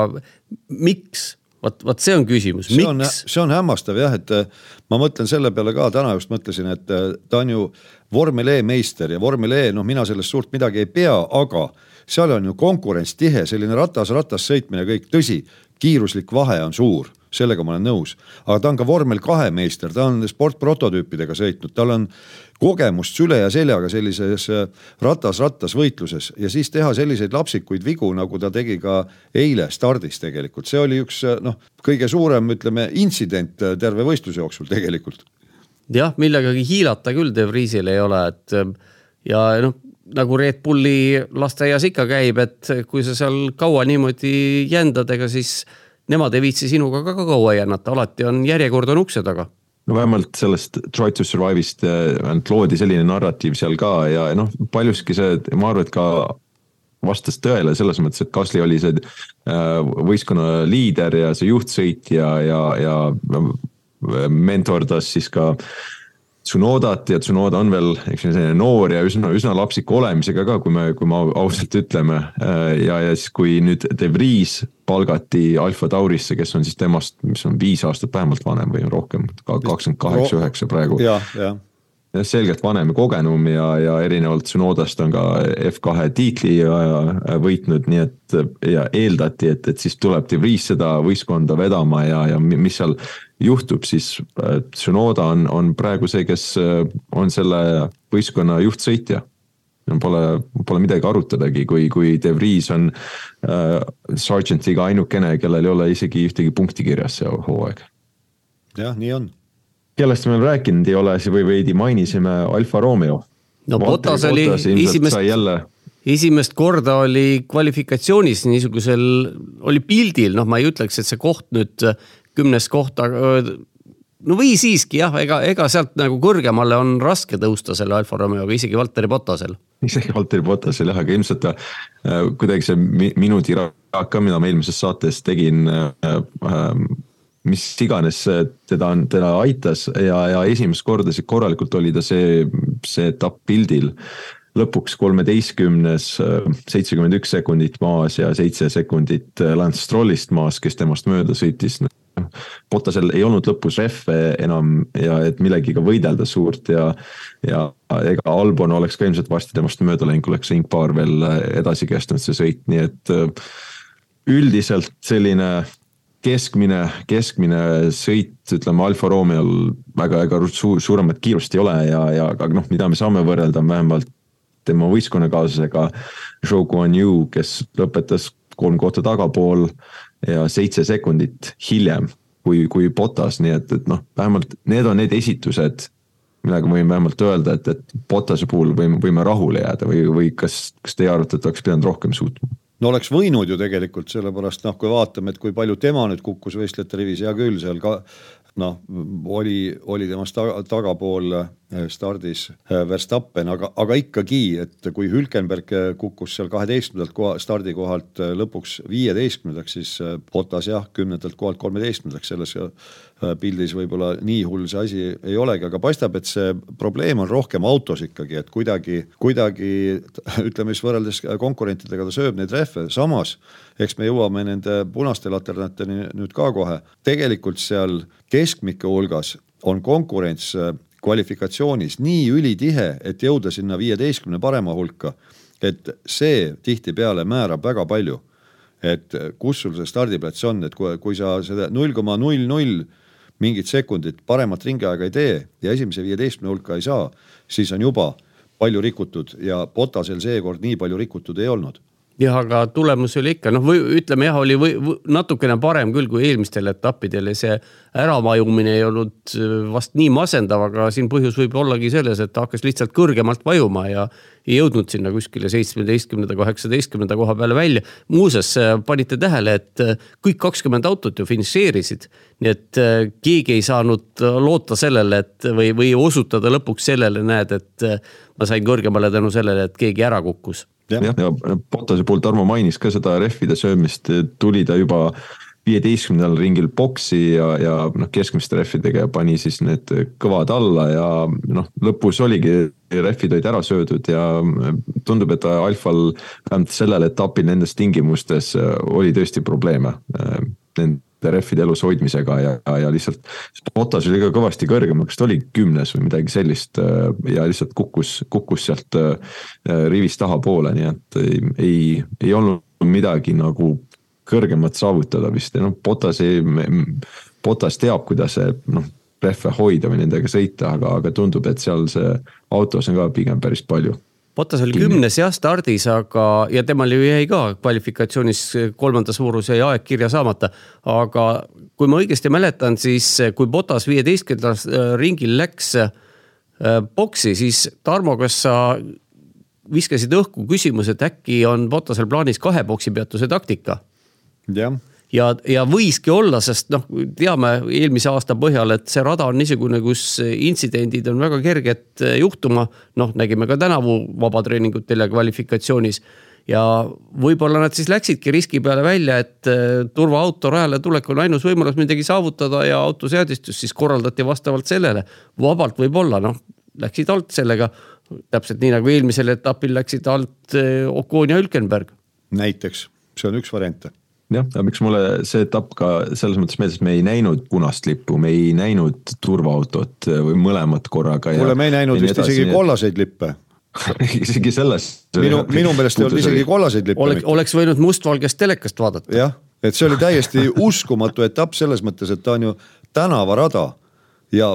miks? Vot, vot see on küsimus, miks? see on hämmastav jah, et äh, ma mõtlen selle peale ka täna just mõtlesin, et äh, ta on ju vormel E meister ja vormel E, noh, mina sellest suurt midagi ei pea, aga seal on ju konkurents tihe, selline ratas-ratas sõitmine, kõik, tõsi, kiiruslik vahe on suur sellega ma olen nõus, aga ta on ka vormel kahe meister, ta on sportprototüüpidega sõitnud, tal on kogemust süle ja seljaga sellises äh, ratas-rattas võitluses. Ja siis teha selliseid lapsikuid vigu, nagu ta tegi ka eile stardis tegelikult, see oli üks äh, noh, kõige suurem, ütleme intsident äh, terve võistluse jooksul tegelikult. jah, millegagi hiilata küll De Vriesil ei ole, et ja noh, nagu Red Bulli lasteaias ikka käib, et kui sa seal kaua niimoodi jändad, ega siis nemad ei viitsi sinuga ka, ka kaua jännata, alati on järjekord on ukse taga. No vähemalt sellest Try to Survive'ist ainult äh, loodi selline narratiiv seal ka ja noh, paljuski see, ma arvan, et ka vastas tõele selles mõttes, et Gasly oli see äh, võistkonna liider ja see juhtsõitja ja, ja, ja mentordas siis ka äh, Tsunodat ja Tsunoda on veel, eks ju, selline noor ja üsna, üsna lapsiku olemisega ka, kui me, kui me ausalt ütleme. ja, ja siis, kui nüüd De Vries palgati Alfa Taurisse, kes on siis temast, mis on viis aastat vähemalt vanem või rohkem, kakskümmend kaheksa, üheksa praegu. jah, jah selgelt vanem ja kogenum ja, ja erinevalt Tsunodast on ka F2 tiitli võitnud, nii et ja eeldati, et, et siis tuleb De Vries seda võistkonda vedama ja, ja mis seal juhtub, siis äh, Tsunoda on, on praegu see, kes äh, on selle võistkonna juhtsõitja Pole, pole midagi arutadagi, kui, kui De Vries on äh, Sargentiga ainukene, kellel ei ole isegi ühtegi punkti kirjas see hooaeg. jah, nii on kellest me veel rääkinud ei ole, või veidi mainisime Alfa Romeo. no Botas oli esimest, esimest korda oli kvalifikatsioonis niisugusel, oli pildil, noh, ma ei ütleks, et see koht nüüd kümnes koht, aga no või siiski jah, ega, ega sealt nagu kõrgemale on raske tõusta selle Alfa Romeoga, isegi Valteri Botasel. isegi Valteri Botasel jah, aga ilmselt ta äh, kuidagi see minuti raak ka, mida ma eelmises saates tegin äh, äh, mis iganes teda on, teda aitas ja, ja esimest korda korralikult oli ta see, see etapp pildil. lõpuks kolmeteistkümnes, seitsekümmend üks sekundit maas ja seitse sekundit Lance Strollist maas, kes temast mööda sõitis. Botasel ei olnud lõpus rehve enam ja et millegiga võidelda suurt ja, ja ega Albon oleks ka ilmselt varsti temast mööda läinud, kui oleks ringpaar veel edasi kestnud see sõit, nii et üldiselt selline keskmine, keskmine sõit, ütleme Alfa Romeo'l väga, väga suur, suuremat kiirust ei ole ja, ja aga noh, mida me saame võrrelda, on vähemalt tema võistkonnakaaslasega. Zhou Guan Yu, kes lõpetas kolm kohta tagapool ja seitse sekundit hiljem kui, kui Botas, nii et, et noh, vähemalt need on need esitused millega võime vähemalt öelda, et, et Botase puhul võime, võime rahule jääda või, või kas, kas teie arvate, et oleks pidanud rohkem suutma? No oleks võinud ju tegelikult, sellepärast noh, kui vaatame, et kui palju tema nüüd kukkus võistlejate rivis, hea küll, seal ka noh, oli, oli temast taga, tagapool eh, stardis eh, Verstappen, aga, aga ikkagi, et kui Hülkenberg eh, kukkus seal kaheteistkümnendalt koha, stardikohalt lõpuks viieteistkümnendaks, siis Botas jah, kümnendalt kohalt kolmeteistkümnendaks, selles pildis võib-olla nii hull see asi ei olegi, aga paistab, et see probleem on rohkem autos ikkagi, et kuidagi, kuidagi ütleme siis võrreldes konkurentidega ta sööb neid rehve, samas eks me jõuame nende punaste laternateni nüüd ka kohe. tegelikult seal keskmike hulgas on konkurents äh, kvalifikatsioonis nii ülitihe, et jõuda sinna viieteistkümne parema hulka. et see tihtipeale määrab väga palju. et äh, kus sul see stardiplats on, et kui, kui sa seda null koma null null mingit sekundit paremat ringiaega ei tee ja esimese viieteistkümne hulka ei saa, siis on juba palju rikutud ja Botasel seekord nii palju rikutud ei olnud jah, aga tulemus oli ikka noh, või ütleme jah, oli või, või natukene parem küll kui eelmistel etappidel ja see äravajumine ei olnud äh, vast nii masendav, aga siin põhjus võib ollagi selles, et ta hakkas lihtsalt kõrgemalt vajuma ja ei jõudnud sinna kuskile seitsmeteistkümnenda, kaheksateistkümnenda koha peale välja. muuseas, äh, panite tähele, et äh, kõik kakskümmend autot ju finišeerisid, nii et keegi ei saanud loota sellele, et või, või osutada lõpuks sellele, näed, et ma sain kõrgemale tänu sellele, et keegi ära kukkus jah. Ja, ja Bottase puhul Tarmo mainis ka seda rehvide söömist, tuli ta juba viieteistkümnendal ringil boksi ja, ja noh, keskmiste rehvidega ja pani siis need kõvad alla ja noh, lõpus oligi, rehvid olid ära söödud ja tundub, et Alfal vähemalt sellel etapil nendes tingimustes oli tõesti probleeme nende rehvide elus hoidmisega ja, ja lihtsalt. Botas oli ka kõvasti kõrgem, kas ta oli kümnes või midagi sellist ja lihtsalt kukkus, kukkus sealt rivist tahapoole, nii et ei, ei, ei olnud midagi nagu kõrgemat saavutada vist ja noh, Botas ei, Botas teab, kuidas noh, rehve hoida või nendega sõita, aga, aga tundub, et seal see autos on ka pigem päris palju Botas oli kümnes jah stardis, aga, ja temal ju jäi ka kvalifikatsioonis kolmanda suuruse aeg kirja saamata. aga kui ma õigesti mäletan, siis kui Botas viieteistkümnendal äh, ringil läks äh, boksi, siis Tarmo, kas sa viskasid õhku küsimuse, et äkki on Botasel plaanis kahe boksi peatuse taktika? jah ja, ja võiski olla, sest noh, teame eelmise aasta põhjal, et see rada on niisugune, kus intsidendid on väga kerged juhtuma. noh, nägime ka tänavu vabatreeningutel ja kvalifikatsioonis. ja võib-olla nad siis läksidki riski peale välja, et eh, turvaauto rajale tulek on ainus võimalus midagi saavutada ja autoseadistus siis korraldati vastavalt sellele. vabalt võib-olla, noh, läksid alt sellega täpselt nii nagu eelmisel etapil läksid alt eh, Ocon ja Hülkenberg. näiteks, see on üks variante jah, aga miks mulle see etapp ka selles mõttes meeldis, et me ei näinud punast lippu, me ei näinud turvaautot või mõlemat korraga. kuule, me ei näinud vist isegi kollaseid lippe isegi selles. minu, minu meelest ei olnud isegi kollaseid lippe. oleks, oleks võinud mustvalgest telekast vaadata. jah, et see oli täiesti uskumatu etapp selles mõttes, et ta on ju tänavarada ja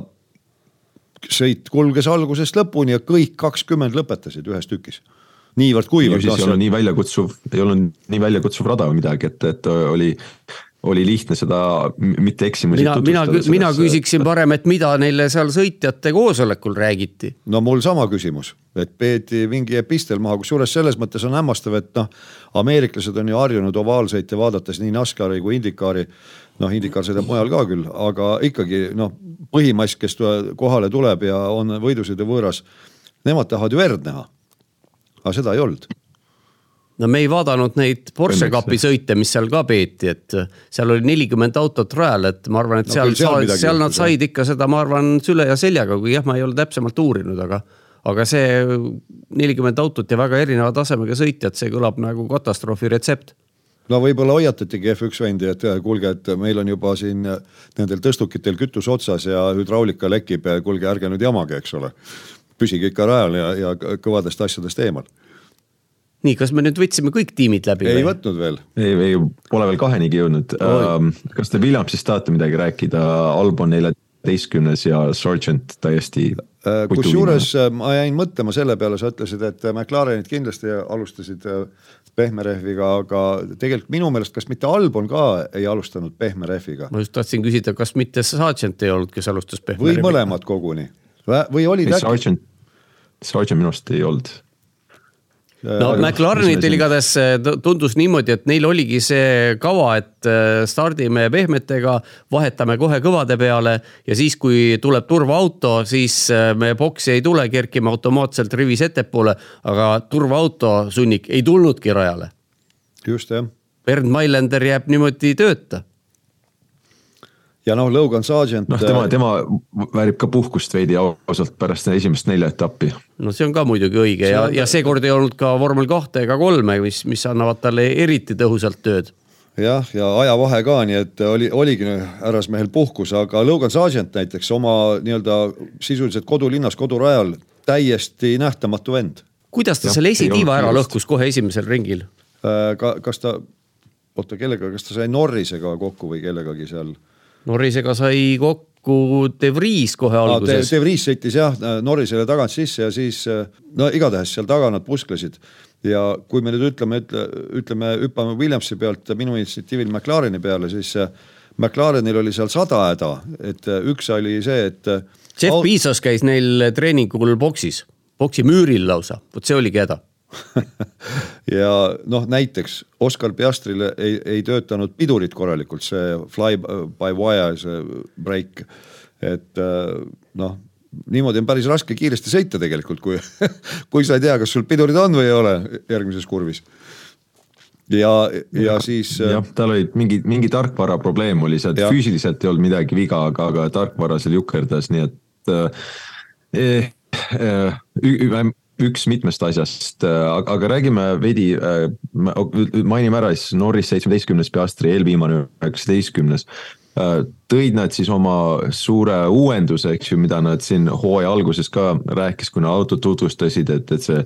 sõit kulges algusest lõpuni ja kõik kakskümmend lõpetasid ühes tükis niivõrd-kuivõrd. siis ei olnud nii väljakutsuv, ei olnud nii väljakutsuv rada või midagi, et, et oli oli lihtne seda mitte eksimusi mina, mina, mina küsiksin parem, et mida neile seal sõitjate koosolekul räägiti? no mul sama küsimus, et peeti mingi epistel maha, kusjuures selles mõttes on hämmastav, et noh, ameeriklased on ju harjunud ovaalsõite vaadates nii NASCARi kui IndyCari. noh, IndyCar sõidab mujal ka küll, aga ikkagi noh, põhimass, kes kohale tuleb ja on võidusõidu võõras, nemad tahavad ju verd näha. Aga seda ei olnud. No me ei vaadanud neid Porsche Cupi sõite, mis seal ka peeti, et seal oli nelikümmend autot rajal, et ma arvan, et no, seal, seal, seal, seal nad said ikka seda, ma arvan, süle ja seljaga, kui jah, ma ei ole täpsemalt uurinud, aga aga see nelikümmend autot ja väga erineva tasemega sõitjad, see kõlab nagu katastroofi retsept. No võib-olla hoiatatigi F1 vendi, et kuulge, et meil on juba siin nendel tõstukitel kütus otsas ja hüdraulika lekib, kuulge, ärge nüüd jamage, eks ole. Püsige ikka rajal ja, ja kõvadest asjadest eemal nii, kas me nüüd võtsime kõik tiimid läbi? ei või? võtnud veel. ei, ei pole veel kahenigi jõudnud. Kas te Williamsist tahate midagi rääkida, Albon neljateistkümnes ja Sargent täiesti kusjuures ma jäin mõtlema selle peale, sa ütlesid, et McLarenid kindlasti alustasid pehme rehviga, aga tegelikult minu meelest, kas mitte Albon ka ei alustanud pehme rehviga? ma just tahtsin küsida, kas mitte Sargent ei olnud, kes alustas pehme rehviga? või mõlemad koguni või olid äkki? Sargent, Sargent minu arust ei olnud no McLarenitel igatahes tundus niimoodi, et neil oligi see kava, et äh, stardime pehmetega, vahetame kohe kõvade peale ja siis, kui tuleb turvaauto, siis äh, me boksi ei tule, kerkime automaatselt rivis ettepoole, aga turvaauto sunnik ei tulnudki rajale. just jah. Bernd Mailänder jääb niimoodi tööta ja noh, Logan Sargent. noh, tema, äh, tema väärib ka puhkust veidi ausalt pärast esimest nelja etappi. no see on ka muidugi õige see ja on..., ja seekord ei olnud ka vormel kahte ega kolme, mis, mis annavad talle eriti tõhusalt tööd jah, ja ajavahe ka, nii et oli, oligi härrasmehel puhkus, aga Logan Sargent näiteks oma nii-öelda sisuliselt kodulinnas, kodurajal täiesti nähtamatu vend. kuidas ta selle esitiiva ära lõhkus kohe esimesel ringil? Äh, ka, kas ta, oota, kellega, kas ta sai Norrisega kokku või kellegagi seal? Norrisega sai kokku De Vries kohe alguses ah,. De, Vries sõitis jah Norrisele tagant sisse ja siis no igatahes seal taga nad pusklesid. ja kui me nüüd ütleme, ütle, ütleme, hüppame Williamsi pealt minu initsiatiivil McLareni peale, siis äh, McLarenil oli seal sada häda, et äh, üks oli see, et. Äh, Jeff. Bezos käis neil treeningul boksis, boksi müüril lausa, vot see oligi häda ja noh, näiteks Oscar Piastrile ei, ei töötanud pidurid korralikult, see fly by wire, see break. et äh, noh, niimoodi on päris raske kiiresti sõita tegelikult, kui, kui sa ei tea, kas sul pidurid on või ei ole järgmises kurvis ja, ja siis. Äh, jah, tal oli mingi, mingi tarkvara probleem oli seal, füüsiliselt ei olnud midagi viga, aga, aga tarkvara seal jukerdas, nii et äh, eh, eh, üks mitmest asjast, äh, aga räägime veidi, äh, mainime ära siis Norris seitsmeteistkümnes, Piastri eelviimane üheksateistkümnes. Äh, tõid nad siis oma suure uuenduse, eks ju, mida nad siin hooaja alguses ka rääkis, kui nad autot tutvustasid, et, et see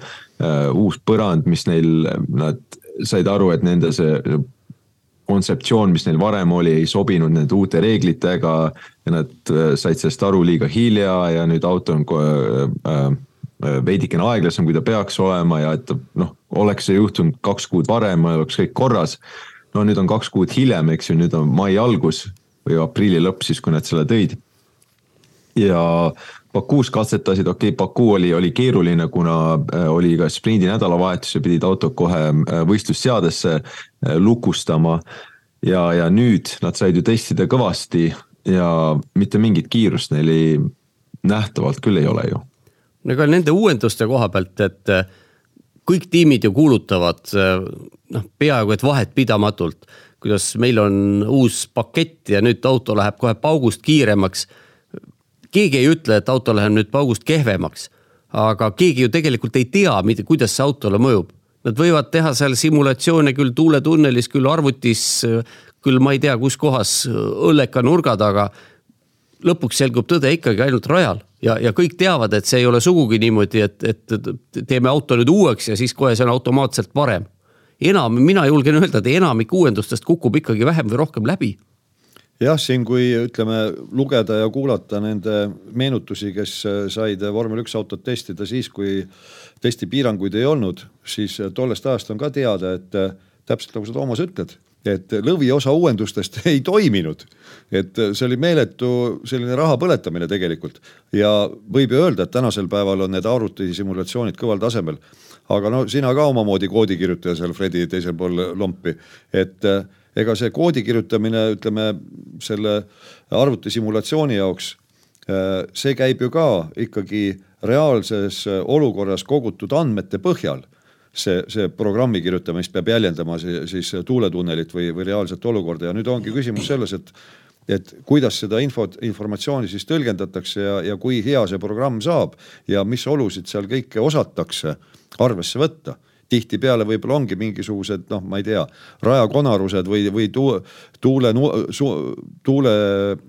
uus põrand, mis neil, nad said aru, et nende see kontseptsioon, mis neil varem oli, ei sobinud nende uute reeglitega ja nad said sellest aru liiga hilja ja nüüd auto on uh, Äh, veidikene aeglasem, kui ta peaks olema ja et noh, oleks see juhtunud kaks kuud varem, oleks kõik korras. no nüüd on kaks kuud hiljem, eks ju, nüüd on mai algus või aprilli lõpp siis, kui nad selle tõid. ja Bakuus katsetasid, okei okay,, Baku oli, oli keeruline, kuna äh, oli ka sprindi nädalavahetus ja pidid autot kohe äh, võistlusseadesse lukustama. ja, ja nüüd nad said ju testida kõvasti ja mitte mingit kiirust neil ei, nähtavalt küll ei ole ju ega nende uuenduste koha pealt, et äh, kõik tiimid ju kuulutavad äh, noh, peaaegu et vahetpidamatult, kuidas meil on uus pakett ja nüüd auto läheb kohe paugust kiiremaks. keegi ei ütle, et auto läheb nüüd paugust kehvemaks, aga keegi ju tegelikult ei tea, kuidas see autole mõjub. Nad võivad teha seal simulatsioone küll tuuletunnelis, küll arvutis, küll ma ei tea, kus kohas õlleka nurga taga. Lõpuks selgub tõde ikkagi ainult rajal ja, ja kõik teavad, et see ei ole sugugi niimoodi, et, et teeme auto nüüd uueks ja siis kohe see on automaatselt parem. enam, mina julgen öelda, et enamik uuendustest kukub ikkagi vähem või rohkem läbi jah, siin kui ütleme lugeda ja kuulata nende meenutusi, kes said vormel üks autot testida siis, kui testipiiranguid ei olnud, siis tollest ajast on ka teada, et täpselt nagu sa Toomas ütled, et lõviosa uuendustest ei toiminud. et see oli meeletu selline raha põletamine tegelikult ja võib ju öelda, et tänasel päeval on need arvutisimulatsioonid kõval tasemel. aga no sina ka omamoodi koodikirjutaja seal Fredi teisel pool lompi, et ega see koodi kirjutamine, ütleme selle arvutisimulatsiooni jaoks, äh, see käib ju ka ikkagi reaalses olukorras kogutud andmete põhjal see, see programmi kirjutamine, mis peab jäljendama siis, siis tuuletunnelit või, või reaalset olukorda. Ja nüüd ongi küsimus selles, et et kuidas seda infot, informatsiooni siis tõlgendatakse ja, ja kui hea see programm saab ja mis olusid seal kõike osatakse arvesse võtta. Tihtipeale võib-olla ongi mingisugused noh, ma ei tea, rajakonarused või, või tuule, tuule, tuule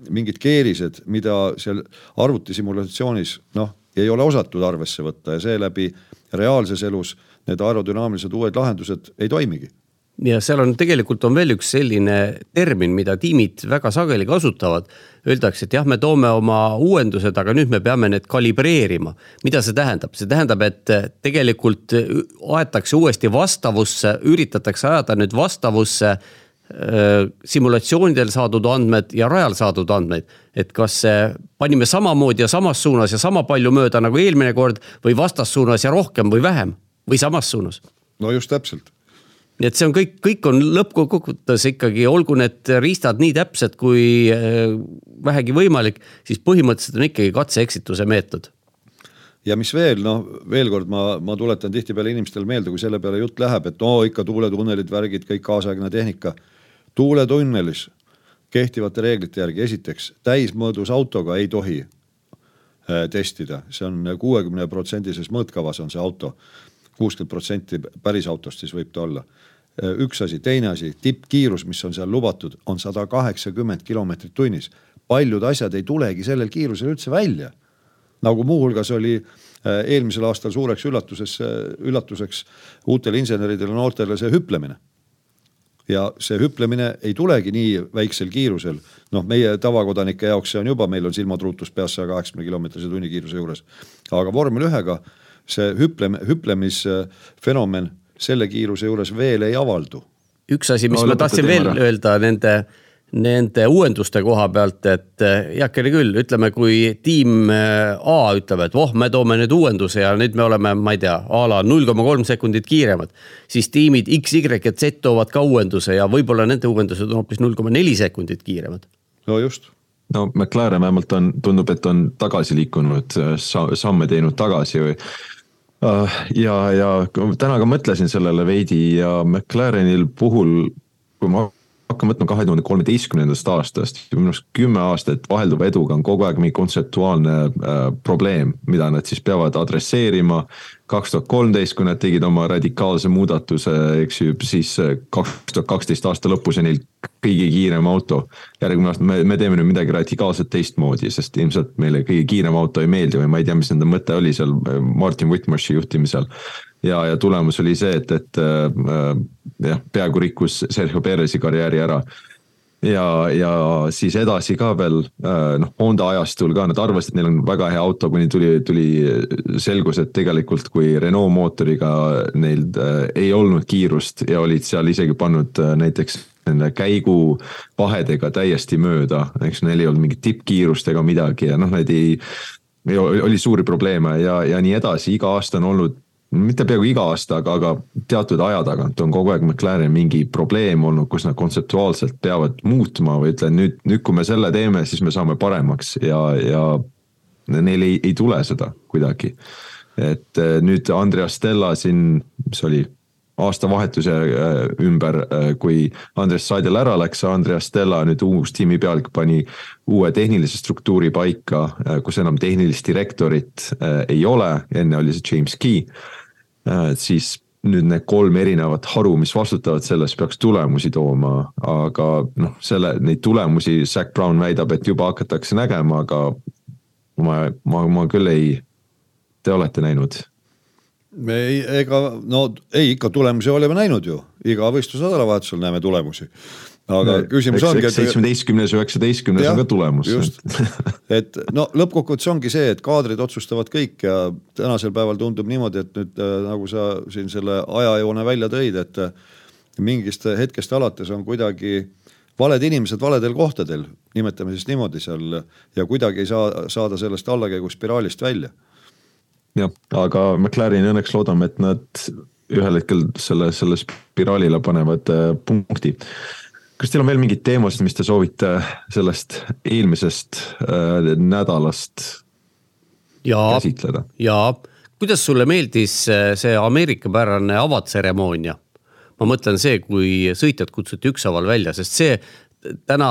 mingid keerised, mida seal arvutisimulatsioonis noh, ei ole osatud arvesse võtta ja seeläbi reaalses elus need aerodünaamilised uued lahendused ei toimigi ja seal on tegelikult on veel üks selline termin, mida tiimid väga sageli kasutavad. Öeldakse, et jah, me toome oma uuendused, aga nüüd me peame need kalibreerima. mida see tähendab, see tähendab, et tegelikult aetakse uuesti vastavusse, üritatakse ajada nüüd vastavusse simulatsioonidel saadud andmed ja rajal saadud andmeid. et kas panime samamoodi ja samas suunas ja sama palju mööda nagu eelmine kord või vastassuunas ja rohkem või vähem või samas suunas. no just täpselt nii et see on kõik, kõik on lõppkokkuvõttes ikkagi, olgu need riistad nii täpsed kui äh, vähegi võimalik, siis põhimõtteliselt on ikkagi katse-eksituse meetod. ja mis veel, noh veel kord ma, ma tuletan tihtipeale inimestele meelde, kui selle peale jutt läheb, et no ikka tuuletunnelid, värgid, kõik kaasaegne tehnika. tuuletunnelis kehtivate reeglite järgi, esiteks täismõõdus autoga ei tohi äh, testida, see on kuuekümne protsendises mõõtkavas on see auto kuuskümmend protsenti päris autost siis võib ta olla. üks asi, teine asi, tippkiirus, mis on seal lubatud, on sada kaheksakümmend kilomeetrit tunnis. paljud asjad ei tulegi sellel kiirusel üldse välja. nagu muuhulgas oli äh, eelmisel aastal suureks üllatuses, üllatuseks uutele inseneridele, noortele see hüplemine ja see hüplemine ei tulegi nii väiksel kiirusel. noh, meie tavakodanike jaoks see on juba, meil on silmatruutus peas saja kaheksakümne kilomeetrise tunnikiiruse juures. aga vormel ühega see hüplem-, hüplemisfenomen selle kiiruse juures veel ei avaldu. üks asi, mis no, ma tahtsin veel ära. öelda nende, nende uuenduste koha pealt, et eh, heakene küll, ütleme, kui tiim eh, A ütleb, et voh, me toome nüüd uuenduse ja nüüd me oleme, ma ei tea, a la null koma kolm sekundit kiiremad. siis tiimid X, Y ja Z toovad ka uuenduse ja võib-olla nende uuendused on hoopis null koma neli sekundit kiiremad. no just no McLaren vähemalt on, tundub, et on tagasi liikunud, samme teinud tagasi või ja, ja täna ka mõtlesin sellele veidi ja McLarenil puhul, kui ma hakkan võtma kahe tuhande kolmeteistkümnendast aastast, minu arust kümme aastat vahelduva eduga on kogu aeg mingi kontseptuaalne äh, probleem, mida nad siis peavad adresseerima kaks tuhat kolmteist, kui nad tegid oma radikaalse muudatuse, eks ju, siis äh, kaks tuhat kaksteist aasta lõpus ja neil kõige kiirem auto. järgmine aasta me, me teeme nüüd midagi radikaalselt teistmoodi, sest ilmselt meile kõige kiirem auto ei meeldi või ma ei tea, mis nende mõte oli seal äh, Martin Whitmarshi juhtimisel. Ja, ja tulemus oli see, et, et äh, jah, peaaegu rikkus Sergio Perez'i karjääri ära. Ja, ja siis edasi ka veel äh, noh, Honda ajastul ka nad arvasid, et neil on väga hea auto, kuni tuli, tuli selgus, et tegelikult kui Renault mootoriga neil äh, ei olnud kiirust ja olid seal isegi pannud näiteks nende käiguvahedega täiesti mööda, eks neil ei olnud mingit tippkiirust ega midagi ja noh, need ei oli suuri probleeme ja, ja nii edasi, iga aasta on olnud mitte peaaegu iga aasta, aga, aga teatud aja tagant on kogu aeg McLaren mingi probleem olnud, kus nad kontseptuaalselt peavad muutma või ütlen nüüd, nüüd kui me selle teeme, siis me saame paremaks. Ja, ja neil ei, ei tule seda kuidagi. et eh, nüüd Andreas Stella siin, mis oli aastavahetuse eh, ümber, eh, kui Andres Seidel ära läks, Andreas Stella nüüd uus tiimi pealik pani uue tehnilise struktuuri paika, kus enam tehnilist direktorit ei ole, enne oli see James Key siis nüüd need kolm erinevat haru, mis vastutavad selles, peaks tulemusi tooma, aga noh, selle, neid tulemusi Zac Brown väidab, et juba hakatakse nägema, aga ma, ma, ma küll ei, te olete näinud? ei, ega no ei, ikka tulemusi oleme näinud ju, iga võistluse nädalavahetusel näeme tulemusi aga küsimus eks, ongi. seitsmeteistkümnes, üheksateistkümnes on ka tulemus. et no lõppkokkuvõttes ongi see, et kaadrid otsustavad kõik ja tänasel päeval tundub niimoodi, et nüüd äh, nagu sa siin selle ajajoone välja tõid, et äh, mingist hetkest alates on kuidagi valed inimesed valedel kohtadel, nimetame siis niimoodi seal ja kuidagi ei saa saada sellest allakäiguspiraalist välja. jah, aga McLareni õnneks loodame, et nad ühel hetkel selle, selle spiraalile panevad äh, punkti kas teil on veel mingeid teemasid, mis te soovite sellest eelmisest äh, nädalast ja, käsitleda? jaa, kuidas sulle meeldis äh, see ameerikapärane avatseremoonia? ma mõtlen see, kui sõitjad kutsuti ükshaaval välja, sest see täna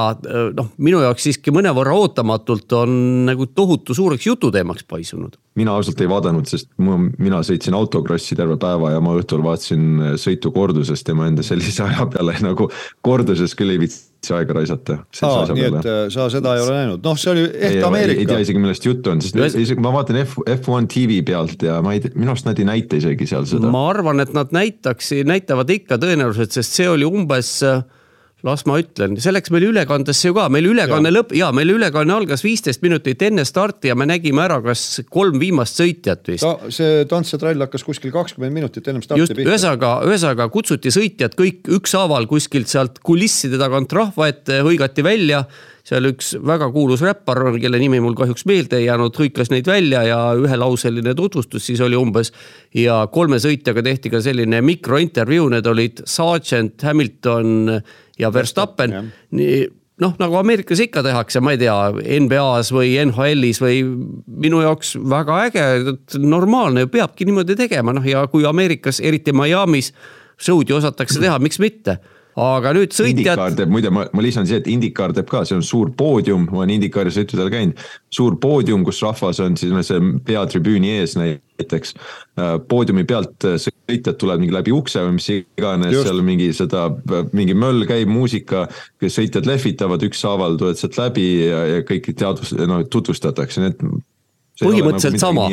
noh, minu jaoks siiski mõnevõrra ootamatult on nagu tohutu suureks jututeemaks paisunud. mina ausalt ei vaadanud, sest mu, mina sõitsin autokrossi terve päeva ja ma õhtul vaatasin sõitu kordusest ja ma enda sellise aja peale nagu korduses küll ei viitsi aega raisata. aa, nii et äh, sa seda ei ole näinud, noh, see oli eht Ameerika. ei tea isegi millest juttu on, sest isegi ma vaatan F, F1 TV pealt ja ma ei tea, minu arust nad ei näita isegi seal seda. ma arvan, et nad näitaks, näitavad ikka tõenäoliselt, sest see oli umbes äh, las ma ütlen, see läks meil ülekandesse ju ka, meil ülekanne lõpp, ja meil ülekanne algas viisteist minutit enne starti ja me nägime ära, kas kolm viimast sõitjat vist. ta, see tants ja trall hakkas kuskil kakskümmend minutit ennem starti pihta. ühesõnaga, ühesõnaga kutsuti sõitjad kõik ükshaaval kuskilt sealt kulisside tagant rahva ette, hõigati välja seal üks väga kuulus räppar kelle nimi mul kahjuks meelde ei jäänud, hõikas neid välja ja ühelauseline tutvustus siis oli umbes. ja kolme sõitjaga tehti ka selline mikrointervjuu, need olid Sergeant, Hamilton ja Verstappen. nii noh, nagu Ameerikas ikka tehakse, ma ei tea, NBA-s või NHL-is või minu jaoks väga äge, normaalne, peabki niimoodi tegema, noh ja kui Ameerikas, eriti Miami's show'd ju osatakse teha, miks mitte aga nüüd sõitjad. Indikaar teeb, muide, ma, ma lisan siia, et Indikaar teeb ka, see on suur poodium, ma olen Indikaari sõitudel käinud. suur poodium, kus rahvas on siis see peatribüüni ees näiteks. Äh, poodiumi pealt äh, sõitjad tulevad mingi läbi ukse või mis iganes, seal mingi seda, mingi möll käib, muusika. sõitjad lehvitavad ükshaaval, tulevad sealt läbi ja, ja kõiki teadvus-, no tutvustatakse, nii et põhimõtteliselt nagu sama,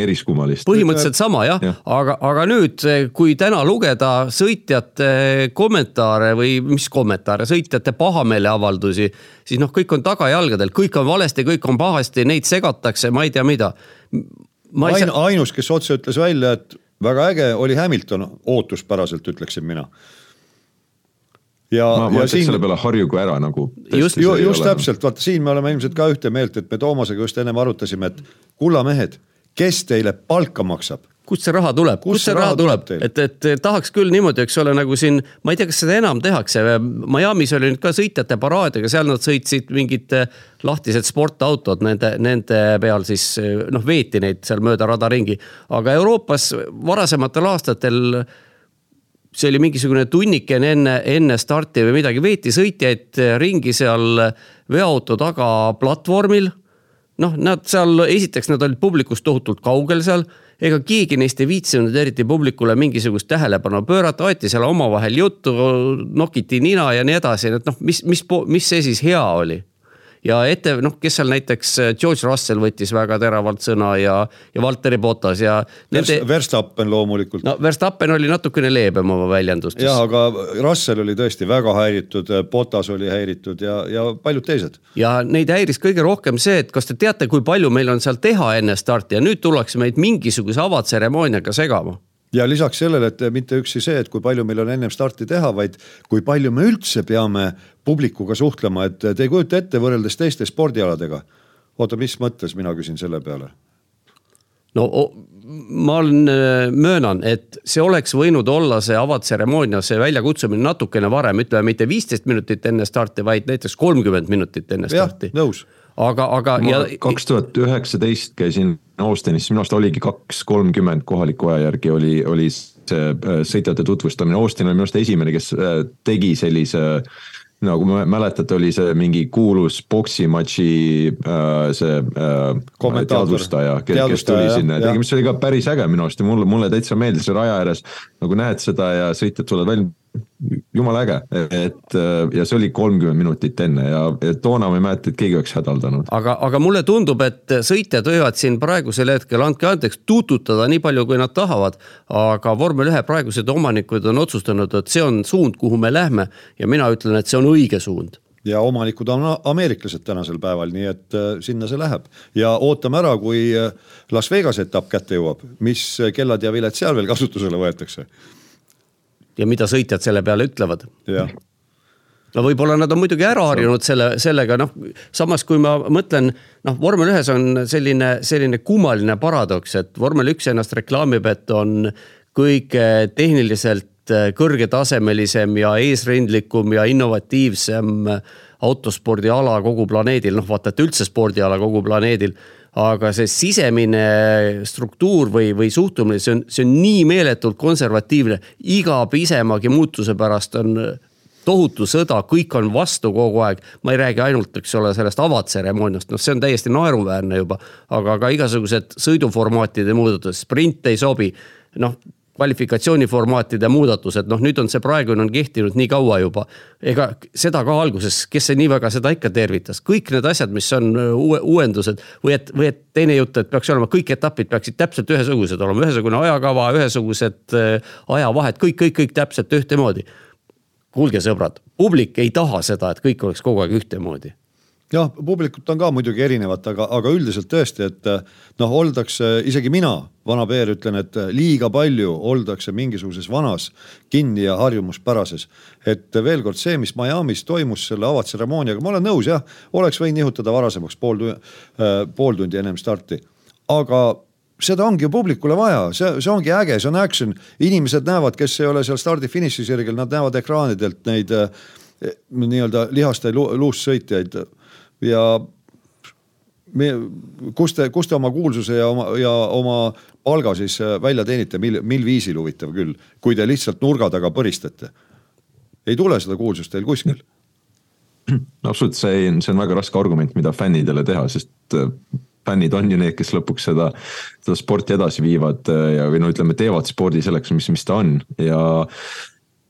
põhimõtteliselt sama jah. Ja., aga, aga nüüd, kui täna lugeda sõitjate kommentaare või mis kommentaare, sõitjate pahameeleavaldusi, siis noh, kõik on tagajalgadel, kõik on valesti, kõik on pahasti, neid segatakse, ma ei tea, mida. Ain, saa... ainus, kes otse ütles välja, et väga äge oli Hamilton, ootuspäraselt ütleksin mina ja, ütleks siin... selle peale harjugu ära nagu. just, ju, just täpselt, vaata siin me oleme ilmselt ka ühte meelt, et me Toomasega just ennem arutasime, et kulla mehed, kes teile palka maksab? kust see raha tuleb, kust see raha tuleb, et, et tahaks küll niimoodi, eks ole, nagu siin, ma ei tea, kas seda enam tehakse. Miami's oli nüüd ka sõitjate paraad, aga seal nad sõitsid mingid lahtised sportautod, nende, nende peal siis noh, veeti neid seal mööda rada ringi. aga Euroopas varasematel aastatel see oli mingisugune tunnikene enne, enne starti või midagi, veeti sõitjaid ringi seal veoauto taga platvormil. noh, nad seal, esiteks nad olid publikust tohutult kaugel seal, ega keegi neist ei viitsinud eriti publikule mingisugust tähelepanu pöörata, aeti seal omavahel juttu, nokiti nina ja nii edasi, et noh, mis, mis, mis see siis hea oli ja ette, noh, kes seal näiteks äh, George Russell võttis väga teravalt sõna ja, ja Valteri Bottas ja nende.... Verstappen loomulikult. no Verstappen oli natukene leebem oma väljendustes. jah, aga Russell oli tõesti väga häiritud, Bottas oli häiritud ja, ja paljud teised. ja neid häiris kõige rohkem see, et kas te teate, kui palju meil on seal teha enne starti ja nüüd tullakse meid mingisuguse avatseremooniaga segama ja lisaks sellele, et mitte üksi see, et kui palju meil on ennem starti teha, vaid kui palju me üldse peame publikuga suhtlema, et te ei kujuta ette võrreldes teiste spordialadega. oota, mis mõttes, mina küsin selle peale no ma olen, äh, möönan, et see oleks võinud olla see avatseremoonia, see väljakutsumine natukene varem, ütleme mitte viisteist minutit enne starti, vaid näiteks kolmkümmend minutit enne starti. nõus aga, aga. kaks tuhat üheksateist käisin Austinis, minu arust oligi kaks kolmkümmend kohaliku aja järgi oli, oli see äh, sõitjate tutvustamine. Austin oli minu arust esimene, kes äh, tegi sellise nagu no, mäletate, oli see mingi kuulus poksimatši äh, see äh, teadvustaja, kes tuli sinna ja tegi, mis oli ka päris äge minu arust ja mulle, mulle täitsa meeldis raja ääres. nagu näed seda ja sõitjad tulevad välja, jumala äge, et ja see oli kolmkümmend minutit enne ja toona ma ei mäleta, et keegi oleks hädaldanud. aga, aga mulle tundub, et sõitjad võivad siin praegusel hetkel, andke andeks, tuututada nii palju, kui nad tahavad. aga vormel ühe praegused omanikud on otsustanud, et see on suund, kuhu me lähme ja mina ütlen, et see on õige suund ja omanikud on ameeriklased tänasel päeval, nii et äh, sinna see läheb ja ootame ära, kui äh, Las Vegase etapp kätte jõuab, mis kellad ja viled seal veel kasutusele võetakse ja mida sõitjad selle peale ütlevad. no võib-olla nad on muidugi ära harjunud selle, sellega, noh, samas kui ma mõtlen, noh, vormel ühes on selline, selline kummaline paradoks, et vormel üks ennast reklaamib, et on kõige tehniliselt kõrgetasemelisem ja eesrindlikum ja innovatiivsem autospordiala kogu planeedil, noh vaata, et üldse spordiala kogu planeedil aga see sisemine struktuur või, või suhtumine, see on, see on nii meeletult konservatiivne. iga pisemagi muutuse pärast on tohutu sõda, kõik on vastu kogu aeg. ma ei räägi ainult, eks ole, sellest avatseremooniast, noh, see on täiesti naeruväärne juba. aga ka igasugused sõiduformaatide muudatused, sprint ei sobi. noh, kvalifikatsiooniformaatide muudatused, noh nüüd on see praegune on kehtinud nii kaua juba. ega seda ka alguses, kes see nii väga seda ikka tervitas, kõik need asjad, mis on äh, uue, uuendused või et, või et teine jutt, et peaks olema, kõik etapid peaksid täpselt ühesugused olema, ühesugune ajakava, ühesugused äh, ajavahed, kõik, kõik, kõik täpselt ühtemoodi. kuulge, sõbrad, publik ei taha seda, et kõik oleks kogu aeg ühtemoodi jah, publikut on ka muidugi erinevat, aga, aga üldiselt tõesti, et noh, oldakse, isegi mina, vana Peer, ütlen, et liiga palju oldakse mingisuguses vanas kinni ja harjumuspärases. et veel kord see, mis Miami's toimus selle avatseremooniaga, ma olen nõus, jah, oleks võinud nihutada varasemaks pool tundi äh,, pool tundi ennem starti, aga seda ongi ju publikule vaja, see, see ongi äge, see on action, inimesed näevad, kes ei ole seal stardi-finiši sirgel, nad näevad ekraanidelt neid äh, nii-öelda lihaste luussõitjaid ja me, kus te, kus te oma kuulsuse ja oma, ja oma palga siis äh, välja teenite, mil, mil viisil huvitav küll, kui te lihtsalt nurga taga põristate? ei tule seda kuulsust teil kuskil. absoluutselt, see on, see on väga raske argument, mida fännidele teha, sest äh, fännid on ju need, kes lõpuks seda, seda sporti edasi viivad äh, ja, või no ütleme, teevad spordi selleks, mis, mis ta on ja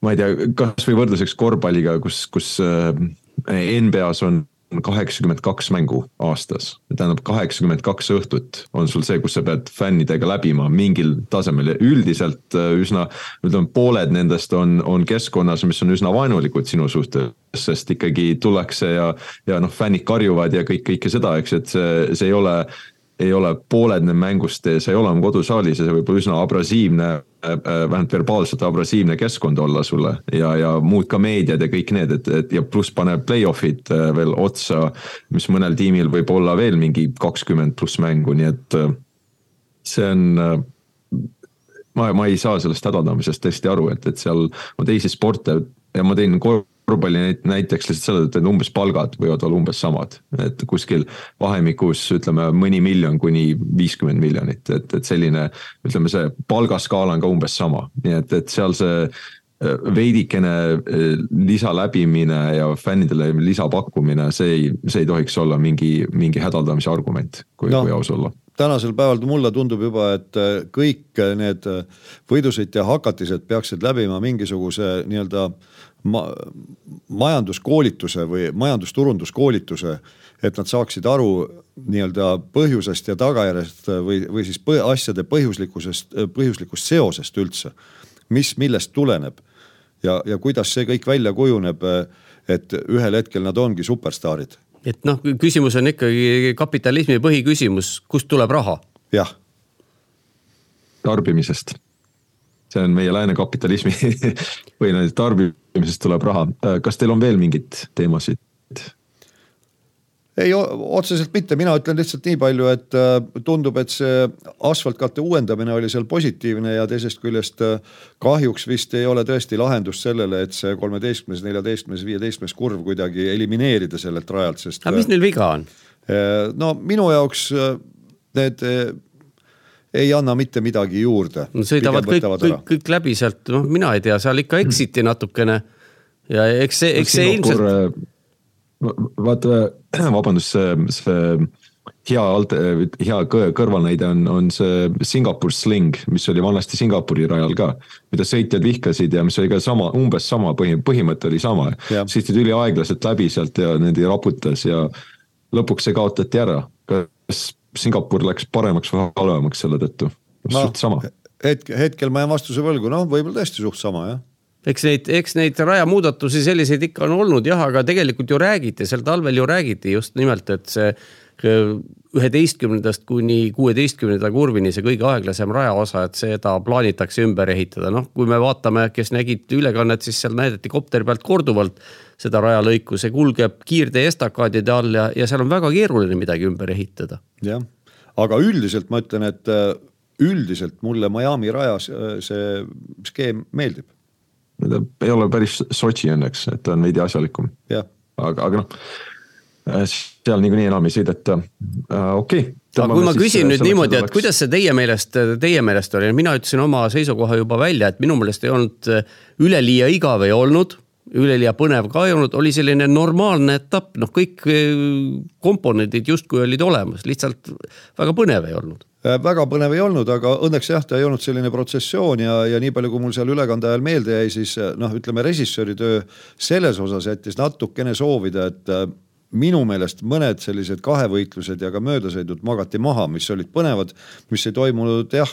ma ei tea, kasvõi võrdluseks korvpalliga, kus, kus NBA-s on kaheksakümmend kaks mängu aastas. tähendab, kaheksakümmend kaks õhtut on sul see, kus sa pead fännidega läbima mingil tasemel ja üldiselt äh, üsna, ütleme pooled nendest on, on keskkonnas, mis on üsna vaenulikud sinu suhtes. sest ikkagi tullakse ja, ja noh, fännid karjuvad ja kõik, kõike seda, eks, et see, see ei ole ei ole pooled mängust, sa ei ole oma kodusaalis ja see võib olla üsna abrasiivne, äh, äh, vähemalt verbaalselt abrasiivne keskkond olla sulle ja, ja muud ka meediad ja kõik need, et, et ja pluss pane play-off'id äh, veel otsa. mis mõnel tiimil võib olla veel mingi kakskümmend pluss mängu, nii et see on ma, ma ei saa sellest hädaldamisest tõesti aru, et, et seal on teisi sporte ja ma tõin korvpalli näiteks lihtsalt selle, et umbes palgad võivad olla umbes samad. et kuskil vahemikus ütleme mõni miljon kuni viiskümmend miljonit, et, et selline ütleme, see palgaskaala on ka umbes sama, nii et, et seal see äh, veidikene äh, lisaläbimine ja fännidele lisapakkumine, see ei, see ei tohiks olla mingi, mingi hädaldamise argument, kui no., kui aus olla tänasel päeval mulle tundub juba, et äh, kõik need võidusõitja hakatised peaksid läbima mingisuguse nii-öelda ma, majanduskoolituse või majandusturunduskoolituse, et nad saaksid aru nii-öelda põhjusest ja tagajärjest või, või siis põh, asjade põhjuslikkusest, põhjuslikust seosest üldse. mis, millest tuleneb ja, ja kuidas see kõik välja kujuneb, et ühel hetkel nad ongi superstaarid. et noh, küsimus on ikkagi kapitalismi põhiküsimus, kust tuleb raha? jah. tarbimisest see on meie lääne kapitalismi või tarbimisest tuleb raha. kas teil on veel mingeid teemasid? ei, otseselt mitte, mina ütlen lihtsalt nii palju, et äh, tundub, et see asfaltkatte uuendamine oli seal positiivne ja teisest küljest äh, kahjuks vist ei ole tõesti lahendust sellele, et see kolmeteistkümnes, neljateistkümnes, viieteistkümnes kurv kuidagi elimineerida sellelt rajalt, sest. aga mis äh, neil viga on? no minu jaoks need ei anna mitte midagi juurde. no sõidavad kõik, kõik, kõik läbi sealt, noh, mina ei tea, seal ikka eksiti natukene. ja eks see, eks see ilmselt. Äh, vaata, vabandust, see, see hea alt-, hea kõrvalnäide on, on see Singapur Sling, mis oli vanasti Singapuri rajal ka. mida sõitjad vihkasid ja mis oli ka sama, umbes sama põhi, põhimõte oli sama. sõitsid üliaeglaselt läbi sealt ja niimoodi raputas ja lõpuks see kaotati ära. kas Singapur läks paremaks või halvemaks selle tõttu? no suht sama. hetk, hetkel ma jään vastuse võlgu, noh, võib-olla tõesti suht sama jah eks neid, eks neid rajamuudatusi selliseid ikka on olnud jah, aga tegelikult ju räägiti, sel talvel ju räägiti just nimelt, et see üheteistkümnendast kuni kuueteistkümnenda kurvini see kõige aeglasem rajaosa, et seda plaanitakse ümber ehitada, noh, kui me vaatame, kes nägid ülekannet, siis seal näidati kopteri pealt korduvalt seda rajalõiku, see kulgeb kiirtee estakaadide all ja, ja seal on väga keeruline midagi ümber ehitada. jah, aga üldiselt ma ütlen, et äh, üldiselt mulle Miami rajas äh, see skeem meeldib. ta ei ole päris Sotši õnneks, et ta on veidi asjalikum. aga, aga noh seal niikuinii enam ei sõideta, äh, okei okay.. aga kui ma küsin nüüd niimoodi, et kuidas see teie meelest, teie meelest oli, mina ütlesin oma seisukoha juba välja, et minu meelest ei olnud äh, üleliia igav ei olnud üleliia põnev ka ei olnud, oli selline normaalne etapp, noh, kõik komponendid justkui olid olemas, lihtsalt väga põnev ei olnud. Väga põnev ei olnud, aga õnneks jah, ta ei olnud selline protsessioon ja, ja nii palju, kui mul seal ülekande ajal meelde jäi, siis noh, ütleme režissööri töö selles osas jättis natukene soovida, et minu meelest mõned sellised kahevõitlused ja ka möödasõidud magati maha, mis olid põnevad, mis ei toimunud jah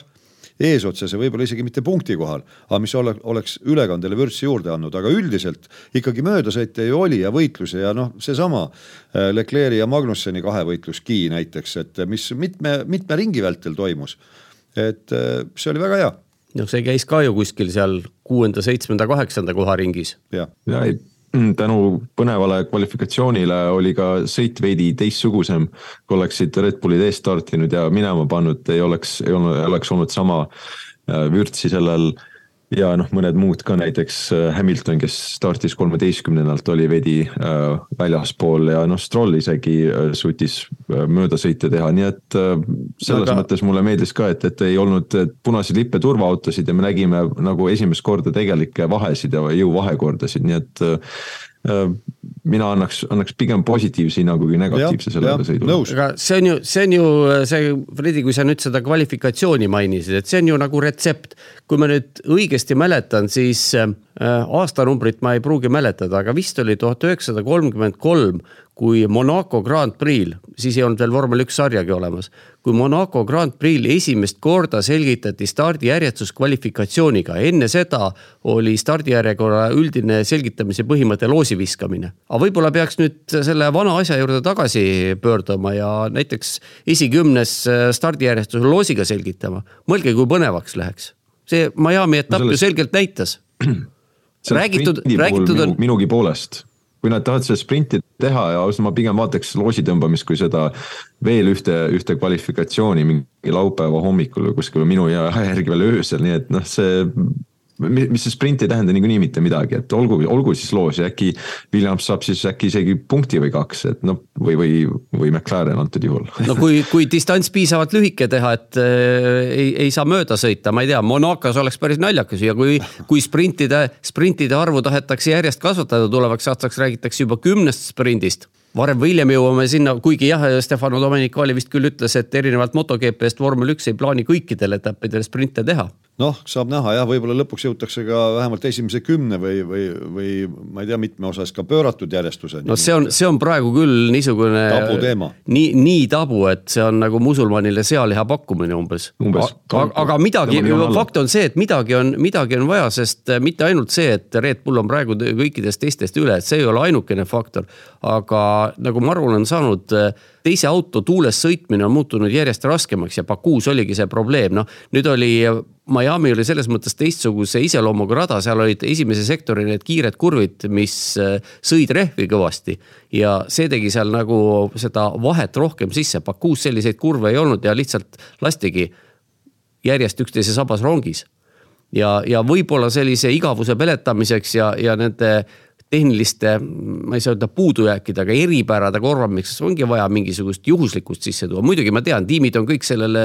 eesotsas ja võib-olla isegi mitte punkti kohal, aga mis ole, oleks ülekandele vürtsi juurde andnud, aga üldiselt ikkagi möödasõite ju oli ja võitlusi ja noh, seesama äh, Leclerc'i ja Magnusseni kahevõitlus Ki näiteks, et mis mitme, mitme ringi vältel toimus. et äh, see oli väga hea noh, see käis ka ju kuskil seal kuuenda, seitsmenda, kaheksanda koha ringis. ja, ja ei tänu põnevale kvalifikatsioonile oli ka sõit veidi teistsugusem. kui oleksid Red Bullid eest startinud ja minema pannud, ei oleks, ei oleks olnud sama äh, vürtsi sellel ja noh, mõned muud ka näiteks äh, Hamilton, kes startis kolmeteistkümnendalt, oli veidi äh, väljaspool ja noh, Stroll isegi äh, suutis äh, möödasõite teha, nii et äh, selles Aga... mõttes mulle meeldis ka, et, et ei olnud punaseid lippe turvaautosid ja me nägime nagu esimest korda tegelikke vahesid ja jõuvahekordasid, nii et äh, Äh, mina annaks, annaks pigem positiivse hinnangu kui negatiivse sellele sõidule. aga see on ju, see on ju see, Fredi, kui sa nüüd seda kvalifikatsiooni mainisid, et see on ju nagu retsept. kui ma nüüd õigesti mäletan, siis äh, aastanumbrit ma ei pruugi mäletada, aga vist oli tuhat üheksasada kolmkümmend kolm, kui Monaco Grand Prix'l, siis ei olnud veel vormel üks sarjagi olemas. kui Monaco Grand Prix'l esimest korda selgitati stardijärjestus kvalifikatsiooniga, enne seda oli stardijärjekorra üldine selgitamise põhimõte loosi viskamine. aga võib-olla peaks nüüd selle vana asja juurde tagasi pöörduma ja näiteks esikümnes stardijärjestuse loosiga selgitama. mõelge, kui põnevaks läheks. see Miami etapp no sellest... ju selgelt näitas räägitud, räägitud on. minugi poolest kui nad tahavad seda sprinti teha ja ausalt ma pigem vaataks loosi tõmbamist kui seda veel ühte, ühte kvalifikatsiooni mingi laupäeva hommikul või kuskil minu aja järgi veel öösel, nii et noh, see mis see sprint ei tähenda niikuinii mitte midagi, et olgu, olgu siis loos ja äkki Williams saab siis äkki isegi punkti või kaks, et noh, või, või, või McLaren antud juhul. no kui, kui distants piisavalt lühike teha, et äh, ei, ei saa mööda sõita, ma ei tea, Monacos oleks päris naljakas ja kui, kui sprintide, sprintide arvu tahetakse järjest kasvatada, tulevaks aastaks räägitakse juba kümnest sprindist varem või hiljem jõuame sinna, kuigi jah, Stefano Domenicali vist küll ütles, et erinevalt MotoGP-st vormel üks ei plaani kõikidel etappidel sprinte teha noh, saab näha jah, võib-olla lõpuks jõutakse ka vähemalt esimese kümne või, või, või ma ei tea, mitme osas ka pööratud järjestuseni. no see on, see on praegu küll niisugune. tabuteema. nii, nii tabu, et see on nagu musulmanile sealiha pakkumine umbes, umbes.. aga, aga midagi, fakt on see, et midagi on, midagi on vaja, sest mitte ainult see, et Red Bull on praegu kõikidest teistest üle, et see ei ole ainukene faktor. aga nagu ma aru olen saanud teise auto tuules sõitmine on muutunud järjest raskemaks ja Bakuus oligi see probleem, noh nüüd oli Miami oli selles mõttes teistsuguse iseloomuga rada, seal olid esimese sektori need kiired kurvid, mis äh, sõid rehvi kõvasti. ja see tegi seal nagu seda vahet rohkem sisse, Bakuus selliseid kurve ei olnud ja lihtsalt lastigi järjest üksteise sabas rongis. ja, ja võib-olla sellise igavuse peletamiseks ja, ja nende tehniliste, ma ei saa öelda puudujääkide, aga eripärade korvamiseks ongi vaja mingisugust juhuslikkust sisse tuua. muidugi ma tean, tiimid on kõik sellele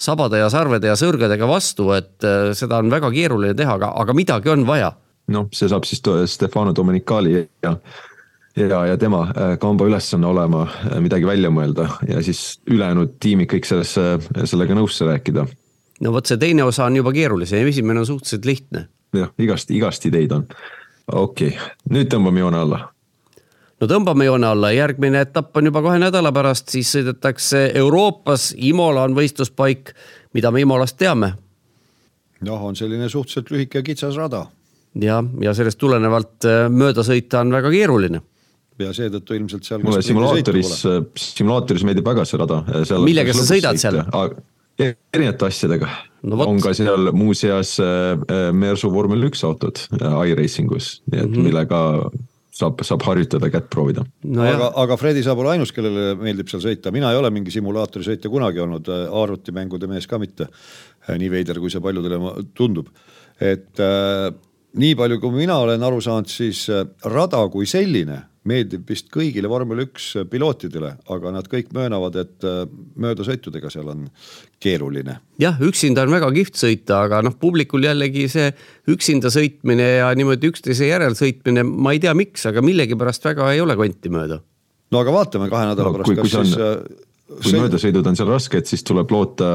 sabade ja sarvede ja sõrgedega vastu, et äh, seda on väga keeruline teha, aga, aga midagi on vaja noh, see saab siis Stefano Domenicali ja, ja, ja tema äh, kamba ülesanne olema äh, midagi välja mõelda ja siis ülejäänud tiimid kõik sellesse, sellega nõusse rääkida. no vot, see teine osa on juba keerulisem, esimene on suhteliselt lihtne. jah, igasti, igasti ideid on. Okei okay., nüüd tõmbame joone alla no tõmbame joone alla, järgmine etapp on juba kahe nädala pärast, siis sõidetakse Euroopas, Imola on võistluspaik, mida me Imolast teame. noh, on selline suhteliselt lühike kitsas rada. ja, ja sellest tulenevalt äh, mööda sõita on väga keeruline ja seetõttu ilmselt seal. mulle simulaatoris, simulaatoris meeldib väga see rada. millega sa sõidad seal? erinevate asjadega no,. on ka seal muuseas äh, äh, Mersu vormel üks autod iRacingus, nii et mm -hmm. millega saab, saab harjutada, kätt proovida no. aga, aga Fredi, sa pole ainus, kellele meeldib seal sõita, mina ei ole mingi simulaatori sõitja kunagi olnud, äh, arvutimängude mees ka mitte. Äh, nii veider, kui see paljudele tundub, et äh, nii palju, kui mina olen aru saanud, siis äh, rada kui selline meeldib vist kõigile vormel üks pilootidele, aga nad kõik möönavad, et äh, möödasõitudega seal on keeruline. jah, üksinda on väga kihvt sõita, aga noh, publikul jällegi see üksinda sõitmine ja niimoodi üksteise järel sõitmine, ma ei tea, miks, aga millegipärast väga ei ole konti mööda. no aga vaatame kahe nädala no, pärast, kas siis on kui see... möödasõidud on seal rasked, siis tuleb loota,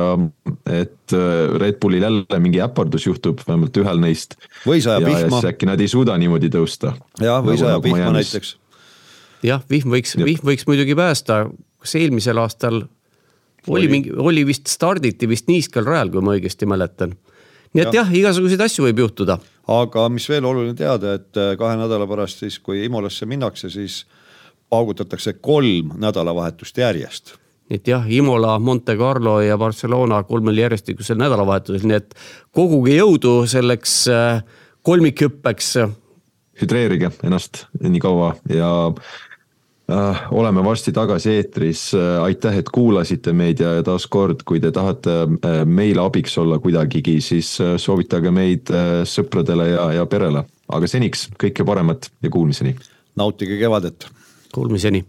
et äh, Red Bullil jälle mingi äpardus juhtub, vähemalt ühel neist. või sajab vihma. äkki nad ei suuda niimoodi tõusta. jah, või sajab nagu vihma näiteks. jah, vihm võiks, vihm võiks muidugi päästa, kas eelmisel aastal oli, oli mingi, oli vist, starditi vist niiskal rajal, kui ma õigesti mäletan. nii et ja. jah, igasuguseid asju võib juhtuda. aga mis veel oluline teada, et äh, kahe nädala pärast siis, kui Imolasse minnakse, siis paugutatakse kolm nädalavahetust järjest et jah, Imola, Monte Carlo ja Barcelona kolmel järjestikusel nädalavahetusel, nii et koguge jõudu selleks äh, kolmikhüppeks. hüdreerige ennast nii kaua ja äh, oleme varsti tagasi eetris. Äh, aitäh, et kuulasite meid ja taaskord, kui te tahate äh, meile abiks olla kuidagigi, siis soovitage meid sõpradele ja, ja perele. aga seniks kõike paremat ja kuulmiseni. nautige kevadet. Kuulmiseni